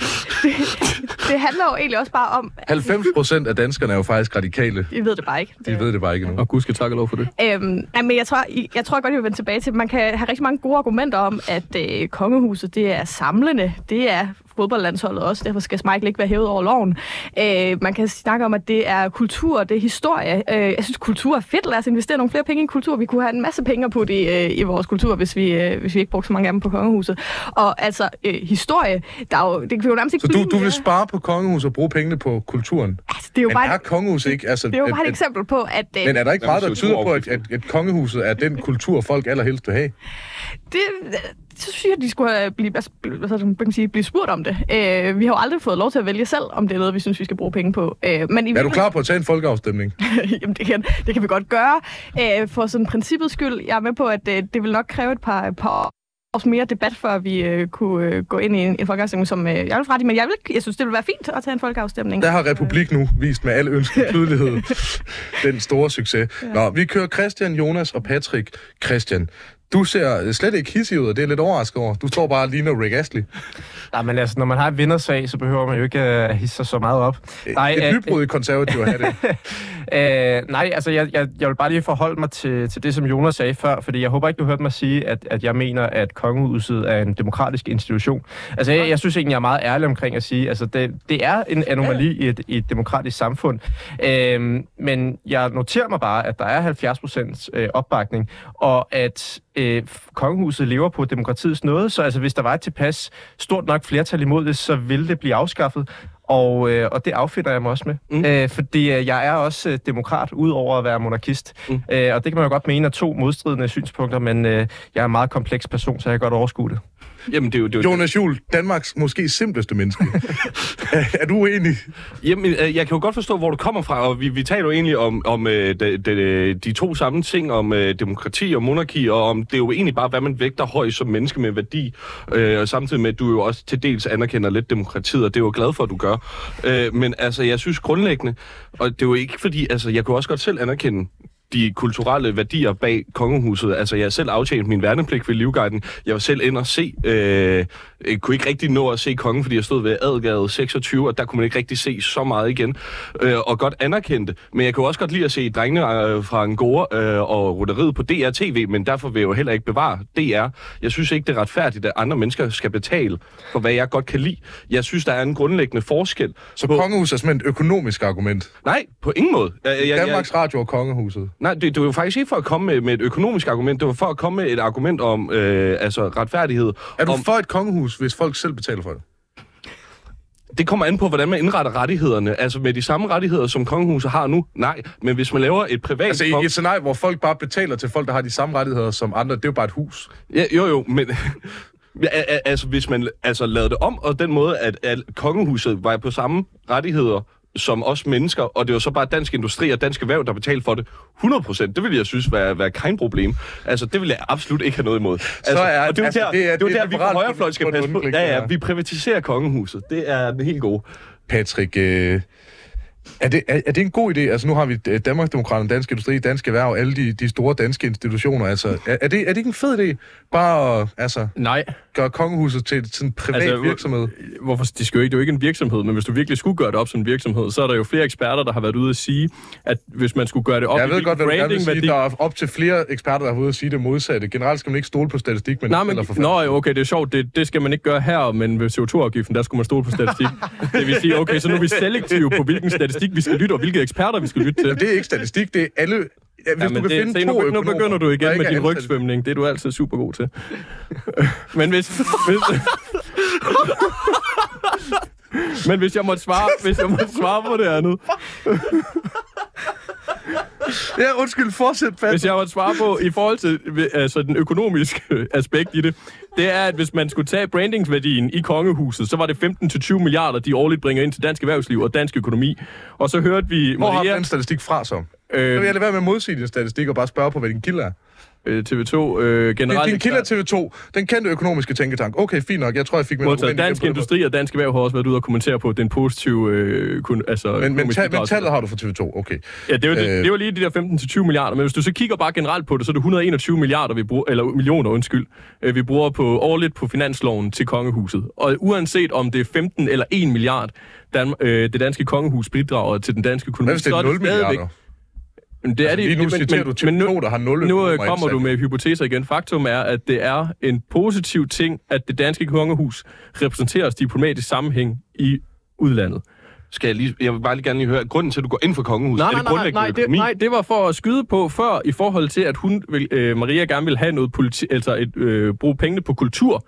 det handler jo egentlig også bare om, 90 procent af danskerne er jo faktisk radikale. jeg ved det bare ikke. De ved det bare ikke endnu. Og gud skal takke lov for det. Øhm, nej, men jeg tror, jeg tror godt, jeg vil vende tilbage til, man kan have rigtig mange gode argumenter om, at øh, kongehuset, det er samlende. Det er fodboldlandsholdet også, derfor skal Michael ikke være hævet over loven. Øh, man kan snakke om, at det er kultur, det er historie. Øh, jeg synes, kultur er fedt. Lad os investere nogle flere penge i kultur. Vi kunne have en masse penge putte i, øh, i vores kultur, hvis vi, øh, hvis vi ikke brugte så mange af dem på kongehuset. Og altså, øh, historie, der er jo, det kan jo nærmest ikke Så du, blive du vil spare på kongehuset og bruge pengene på kulturen? Altså, det er jo Men bare, er et- kongehuset ikke... Altså, det er jo bare et at- eksempel på, at... Øh, Men er der ikke meget, der tyder på, at, CO2-afgiften? at, at kongehuset er den kultur, folk allerhelst vil have? det, så synes jeg, at de skulle blive, altså, hvad kan man sige, blive spurgt om det. Øh, vi har jo aldrig fået lov til at vælge selv, om det er noget, vi synes, vi skal bruge penge på. Øh, men i Er du klar på at tage en folkeafstemning? Jamen, det kan, det kan vi godt gøre. Øh, for sådan princippets skyld, jeg er med på, at øh, det vil nok kræve et par, par års mere debat, før vi øh, kunne øh, gå ind i en, en folkeafstemning, som øh, jeg vil frem men jeg, vil, jeg synes, det vil være fint at tage en folkeafstemning. Der har Republik nu vist med al ønskelig tydelighed den store succes. Nå, vi kører Christian, Jonas og Patrick. Christian, du ser slet ikke hissig ud, og det er lidt overrasket over. Du står bare og ligner Rick Astley. Nej, men altså, når man har en vindersag, så behøver man jo ikke at hisse sig så meget op. Nej, et øh, nybrud i konservativ at have det. Øh, nej, altså jeg, jeg, jeg vil bare lige forholde mig til, til det, som Jonas sagde før, fordi jeg håber ikke, du hørte mig sige, at, at jeg mener, at kongehuset er en demokratisk institution. Altså jeg, jeg synes egentlig, jeg er meget ærlig omkring at sige, altså det, det er en anomali i et, i et demokratisk samfund. Øh, men jeg noterer mig bare, at der er 70 procent øh, opbakning, og at øh, kongehuset lever på demokratiets nåde, så altså hvis der var et tilpas stort nok flertal imod det, så ville det blive afskaffet. Og, øh, og det affinder jeg mig også med. Mm. Øh, fordi øh, jeg er også øh, demokrat, udover at være monarkist. Mm. Øh, og det kan man jo godt mene er to modstridende synspunkter, men øh, jeg er en meget kompleks person, så jeg kan godt overskue det. Jamen, det er jo... Det er jo Jonas Juhl, Danmarks måske simpleste menneske. er, er du uenig? Jamen, øh, jeg kan jo godt forstå, hvor du kommer fra, og vi, vi taler jo egentlig om, om øh, de, de, de to samme ting, om øh, demokrati og monarki, og om det er jo egentlig bare, hvad man vægter højt som menneske med værdi, øh, og samtidig med, at du jo også til dels anerkender lidt demokratiet, og det er jo glad for, at du gør. Øh, men altså, jeg synes grundlæggende, og det er jo ikke fordi, altså, jeg kunne også godt selv anerkende de kulturelle værdier bag kongehuset. Altså, jeg har selv aftjent min værnepligt ved Livguiden. Jeg var selv ind og se, øh, jeg kunne ikke rigtig nå at se kongen, fordi jeg stod ved Adelgade 26, og der kunne man ikke rigtig se så meget igen. Øh, og godt anerkendte. Men jeg kunne også godt lide at se drengene øh, fra Angora øh, og rutteriet på DR-TV, men derfor vil jeg jo heller ikke bevare DR. Jeg synes ikke, det er retfærdigt, at andre mennesker skal betale for, hvad jeg godt kan lide. Jeg synes, der er en grundlæggende forskel. Så kongehuset er simpelthen et økonomisk argument. Nej, på ingen måde. Jeg, jeg, jeg, Danmarks Radio og kongehuset. Nej, det, det var faktisk ikke for at komme med, med et økonomisk argument. Det var for at komme med et argument om øh, altså retfærdighed. Er du om, for et kongehus, hvis folk selv betaler for det? det kommer an på, hvordan man indretter rettighederne. Altså med de samme rettigheder, som kongehuset har nu. Nej, men hvis man laver et privat... Altså i et scenarie, hvor folk bare betaler til folk, der har de samme rettigheder som andre, det er jo bare et hus. Ja, jo, jo, men... Ja, altså, hvis man altså, lavede det om, og den måde, at, at kongehuset var på samme rettigheder som os mennesker, og det var så bare dansk industri og dansk erhverv, der betalte for det 100%, det ville jeg synes være, være kein problem. Altså, det vil jeg absolut ikke have noget imod. Altså, er- og det er jo altså, der, det er- det er, det er der vi fra højrefløj skal på passe på. Ja, ja, vi privatiserer kongehuset. Det er den helt gode. Patrick, øh, Er det, er, er det en god idé? Altså nu har vi øh, Danmarksdemokraterne, Dansk Industri, Dansk Erhverv, alle de, de store danske institutioner. Altså, er, er, det, er det ikke en fed idé? Bare altså, Nej, gøre kongehuset til sådan en privat Altså, virksomhed? hvorfor, de skal jo ikke, det er jo ikke en virksomhed, men hvis du virkelig skulle gøre det op som en virksomhed, så er der jo flere eksperter, der har været ude at sige, at hvis man skulle gøre det op Jeg ved godt, hvad du gerne vil sige. brandingværdi- Der er op til flere eksperter, der har været ude at sige det modsatte. Generelt skal man ikke stole på statistik, men Nej, men, nå, okay, det er sjovt. Det, det skal man ikke gøre her, men ved CO2-afgiften, der skulle man stole på statistik. det vil sige, okay, så nu er vi selektive på, hvilken statistik vi skal lytte, og hvilke eksperter vi skal lytte til. Jamen, det er ikke statistik, det er alle... Ja, hvis Ja, du men kan det, finde se, to nu, nu økonomer, begynder du igen med din rygsvømning. Det er du altid super god til. men hvis... hvis men hvis jeg måtte svare, hvis jeg måtte svare på det andet, Ja, undskyld, fortsæt, Pat. hvis jeg måtte svare på i forhold til altså, den økonomiske aspekt i det, det er, at hvis man skulle tage brandingsværdien i kongehuset, så var det 15-20 milliarder, de årligt bringer ind til dansk erhvervsliv og dansk økonomi. Og så hørte vi Hvor har du Maria, den statistik fra så? øh, Jeg vil jeg lade være med at modsige din statistik og bare spørge på, hvad din kilde er. Øh, TV2 øh, generelt... Din kilde er TV2, den kendte økonomiske tænketank. Okay, fint nok. Jeg tror, jeg fik min Modtaget. Dansk. Industri og Dansk Erhverv har også været ude og kommentere på den positive øh, kun, altså, Men, men, ta- men tallet har du fra TV2, okay. Ja, det var, det, Øh. det var lige de der 15-20 milliarder, men hvis du så kigger bare generelt på det, så er det 121 milliarder, vi bruger, eller millioner, undskyld, øh, vi bruger på årligt på finansloven til kongehuset. Og uanset om det er 15 eller 1 milliard, Dan, øh, det danske kongehus bidrager til den danske økonomi, Hvad hvis det er 0 stadigvæk- milliarder? Men det er det, Lige nu men- citerer men- du men nu- TV2, der har 0 nu øh, kommer du med hypoteser igen. Faktum er, at det er en positiv ting, at det danske kongehus repræsenterer os diplomatisk sammenhæng i udlandet. Skal jeg, lige, jeg vil bare lige gerne lige høre, grunden til, at du går ind for kongehuset, Nej, er nej, det nej, grundlæggende nej, det, økonomi? nej, det var for at skyde på før, i forhold til, at hun vil, øh, Maria gerne vil have noget politi, altså et, øh, bruge pengene på kultur.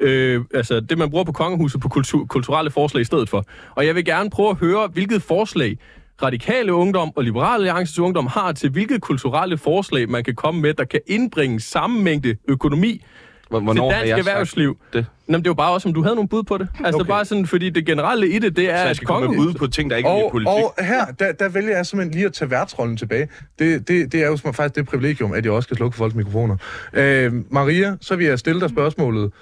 Øh, altså det, man bruger på kongehuset på kultur, kulturelle forslag i stedet for. Og jeg vil gerne prøve at høre, hvilket forslag radikale ungdom og liberale alliances ungdom har til, hvilke kulturelle forslag man kan komme med, der kan indbringe samme mængde økonomi Hvor- til Hvornår har dansk jeg erhvervsliv. det? Jamen, det var bare også, om du havde nogle bud på det. Altså Okay. bare sådan, fordi det generelle i det, det er, at skal komme med kongehuset... ud på ting, der ikke er i Og, politik. og her, der, der vælger jeg simpelthen lige at tage værtsrollen tilbage. Det, det, det er jo som faktisk det privilegium, at jeg også kan slukke folks mikrofoner. Øh, Maria, så vil jeg stille dig spørgsmålet.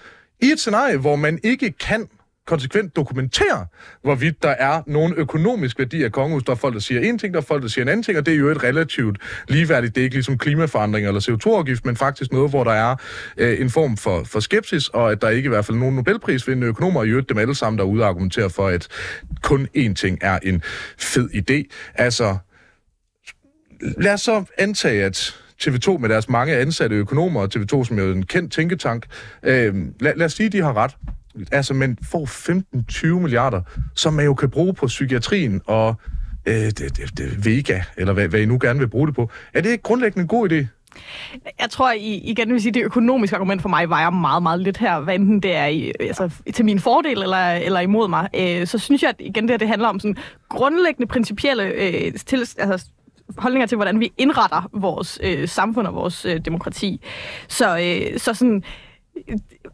I et scenarie, hvor man ikke kan konsekvent dokumentere, hvorvidt der er nogen økonomisk værdi af kongehus. Der er folk, der siger en ting, der er folk, der siger en anden ting, og det er jo et relativt ligeværdigt. Det er ikke ligesom klimaforandring eller CO2-afgift, men faktisk noget, hvor der er øh, en form for, for skepsis, og at der ikke i hvert fald nogen Nobelprisvindende økonomer, og i øvrigt dem alle sammen, der er ude og argumentere for, at kun én ting er en fed idé. Altså, lad os så antage, at TV2 med deres mange ansatte økonomer, og TV2 som er jo en kendt tænketank, øh, lad, lad os sige, at de har ret. Altså, man får 15-20 milliarder, som man jo kan bruge på psykiatrien og øh, det, det, det, Vega, eller hvad, hvad I nu gerne vil bruge det på. Er det ikke grundlæggende en god idé? Jeg tror I, igen vil sige, det økonomiske argument for mig vejer meget, meget lidt her, hvad enten det er i, altså, til min fordel eller, eller imod mig. Øh, så synes jeg, at igen det her det handler om sådan grundlæggende principielle øh, til, altså, holdninger til, hvordan vi indretter vores øh, samfund og vores øh, demokrati. Så, øh, så sådan, øh,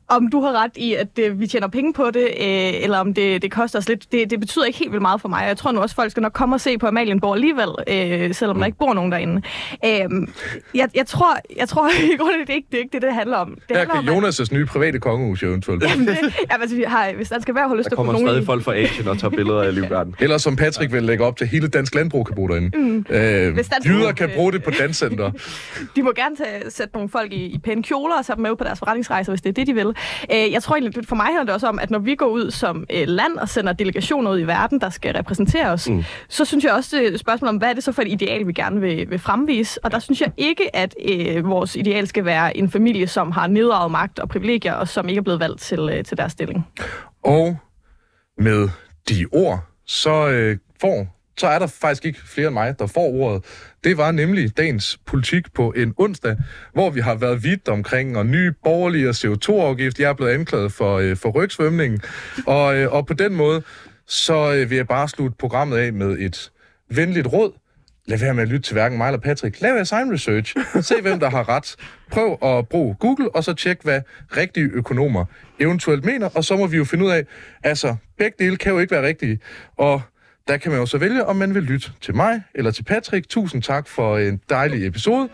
om du har ret i, at øh, vi tjener penge på det, øh, eller om det, det koster os lidt, det, det betyder ikke helt vildt meget for mig. Jeg tror nu også, at folk skal nok komme og se på Amalienborg alligevel, øh, selvom der ikke bor nogen derinde. Øh, jeg, jeg tror, jeg tror i grunden, det er ikke det, er ikke det, det handler om. Det Her handler kan om, at- Jonas' nye private kongehus jo eventuelt. Jamen, det, jamen, altså, vi har, hvis der skal være, har lyst Der at kommer nogen stadig folk fra Asien og tager billeder af livgarden. Eller som Patrick vil lægge op til, hele dansk landbrug kan bruge derinde. Mm. Øh, Hvis dansk jyder kan øh, bruge det på danscenter. De må gerne tage, sætte nogle folk i, i pæne kjoler og tage dem med på deres forretningsrejser, hvis det er det, de vil. Øh, jeg tror egentlig, for mig handler det også om, at når vi går ud som øh, land og sender delegationer ud i verden, der skal repræsentere os, mm. så synes jeg også, det et spørgsmål om, hvad er det så for et ideal, vi gerne vil, vil fremvise. Og der synes jeg ikke, at øh, vores ideal skal være en familie, som har nedarvet magt og privilegier, og som ikke er blevet valgt til, øh, til deres stilling. Og med de ord, så øh, får så er der faktisk ikke flere end mig, der får ordet. Det var nemlig dagens politik på en onsdag, hvor vi har været vidt omkring og nye borgerlige og CO2-afgift. Jeg er blevet anklaget for, øh, for rygsvømningen. Og, øh, og på den måde, så øh, vil jeg bare slutte programmet af med et venligt råd. Lad være med at lytte til hverken mig eller Patrick. Lav jeres egen research. Se, hvem der har ret. Prøv at bruge Google, og så tjek, hvad rigtige økonomer eventuelt mener. Og så må vi jo finde ud af, altså, begge dele kan jo ikke være rigtige. Og der kan man jo så vælge, om man vil lytte til mig eller til Patrick. Tusind tak for en dejlig episode.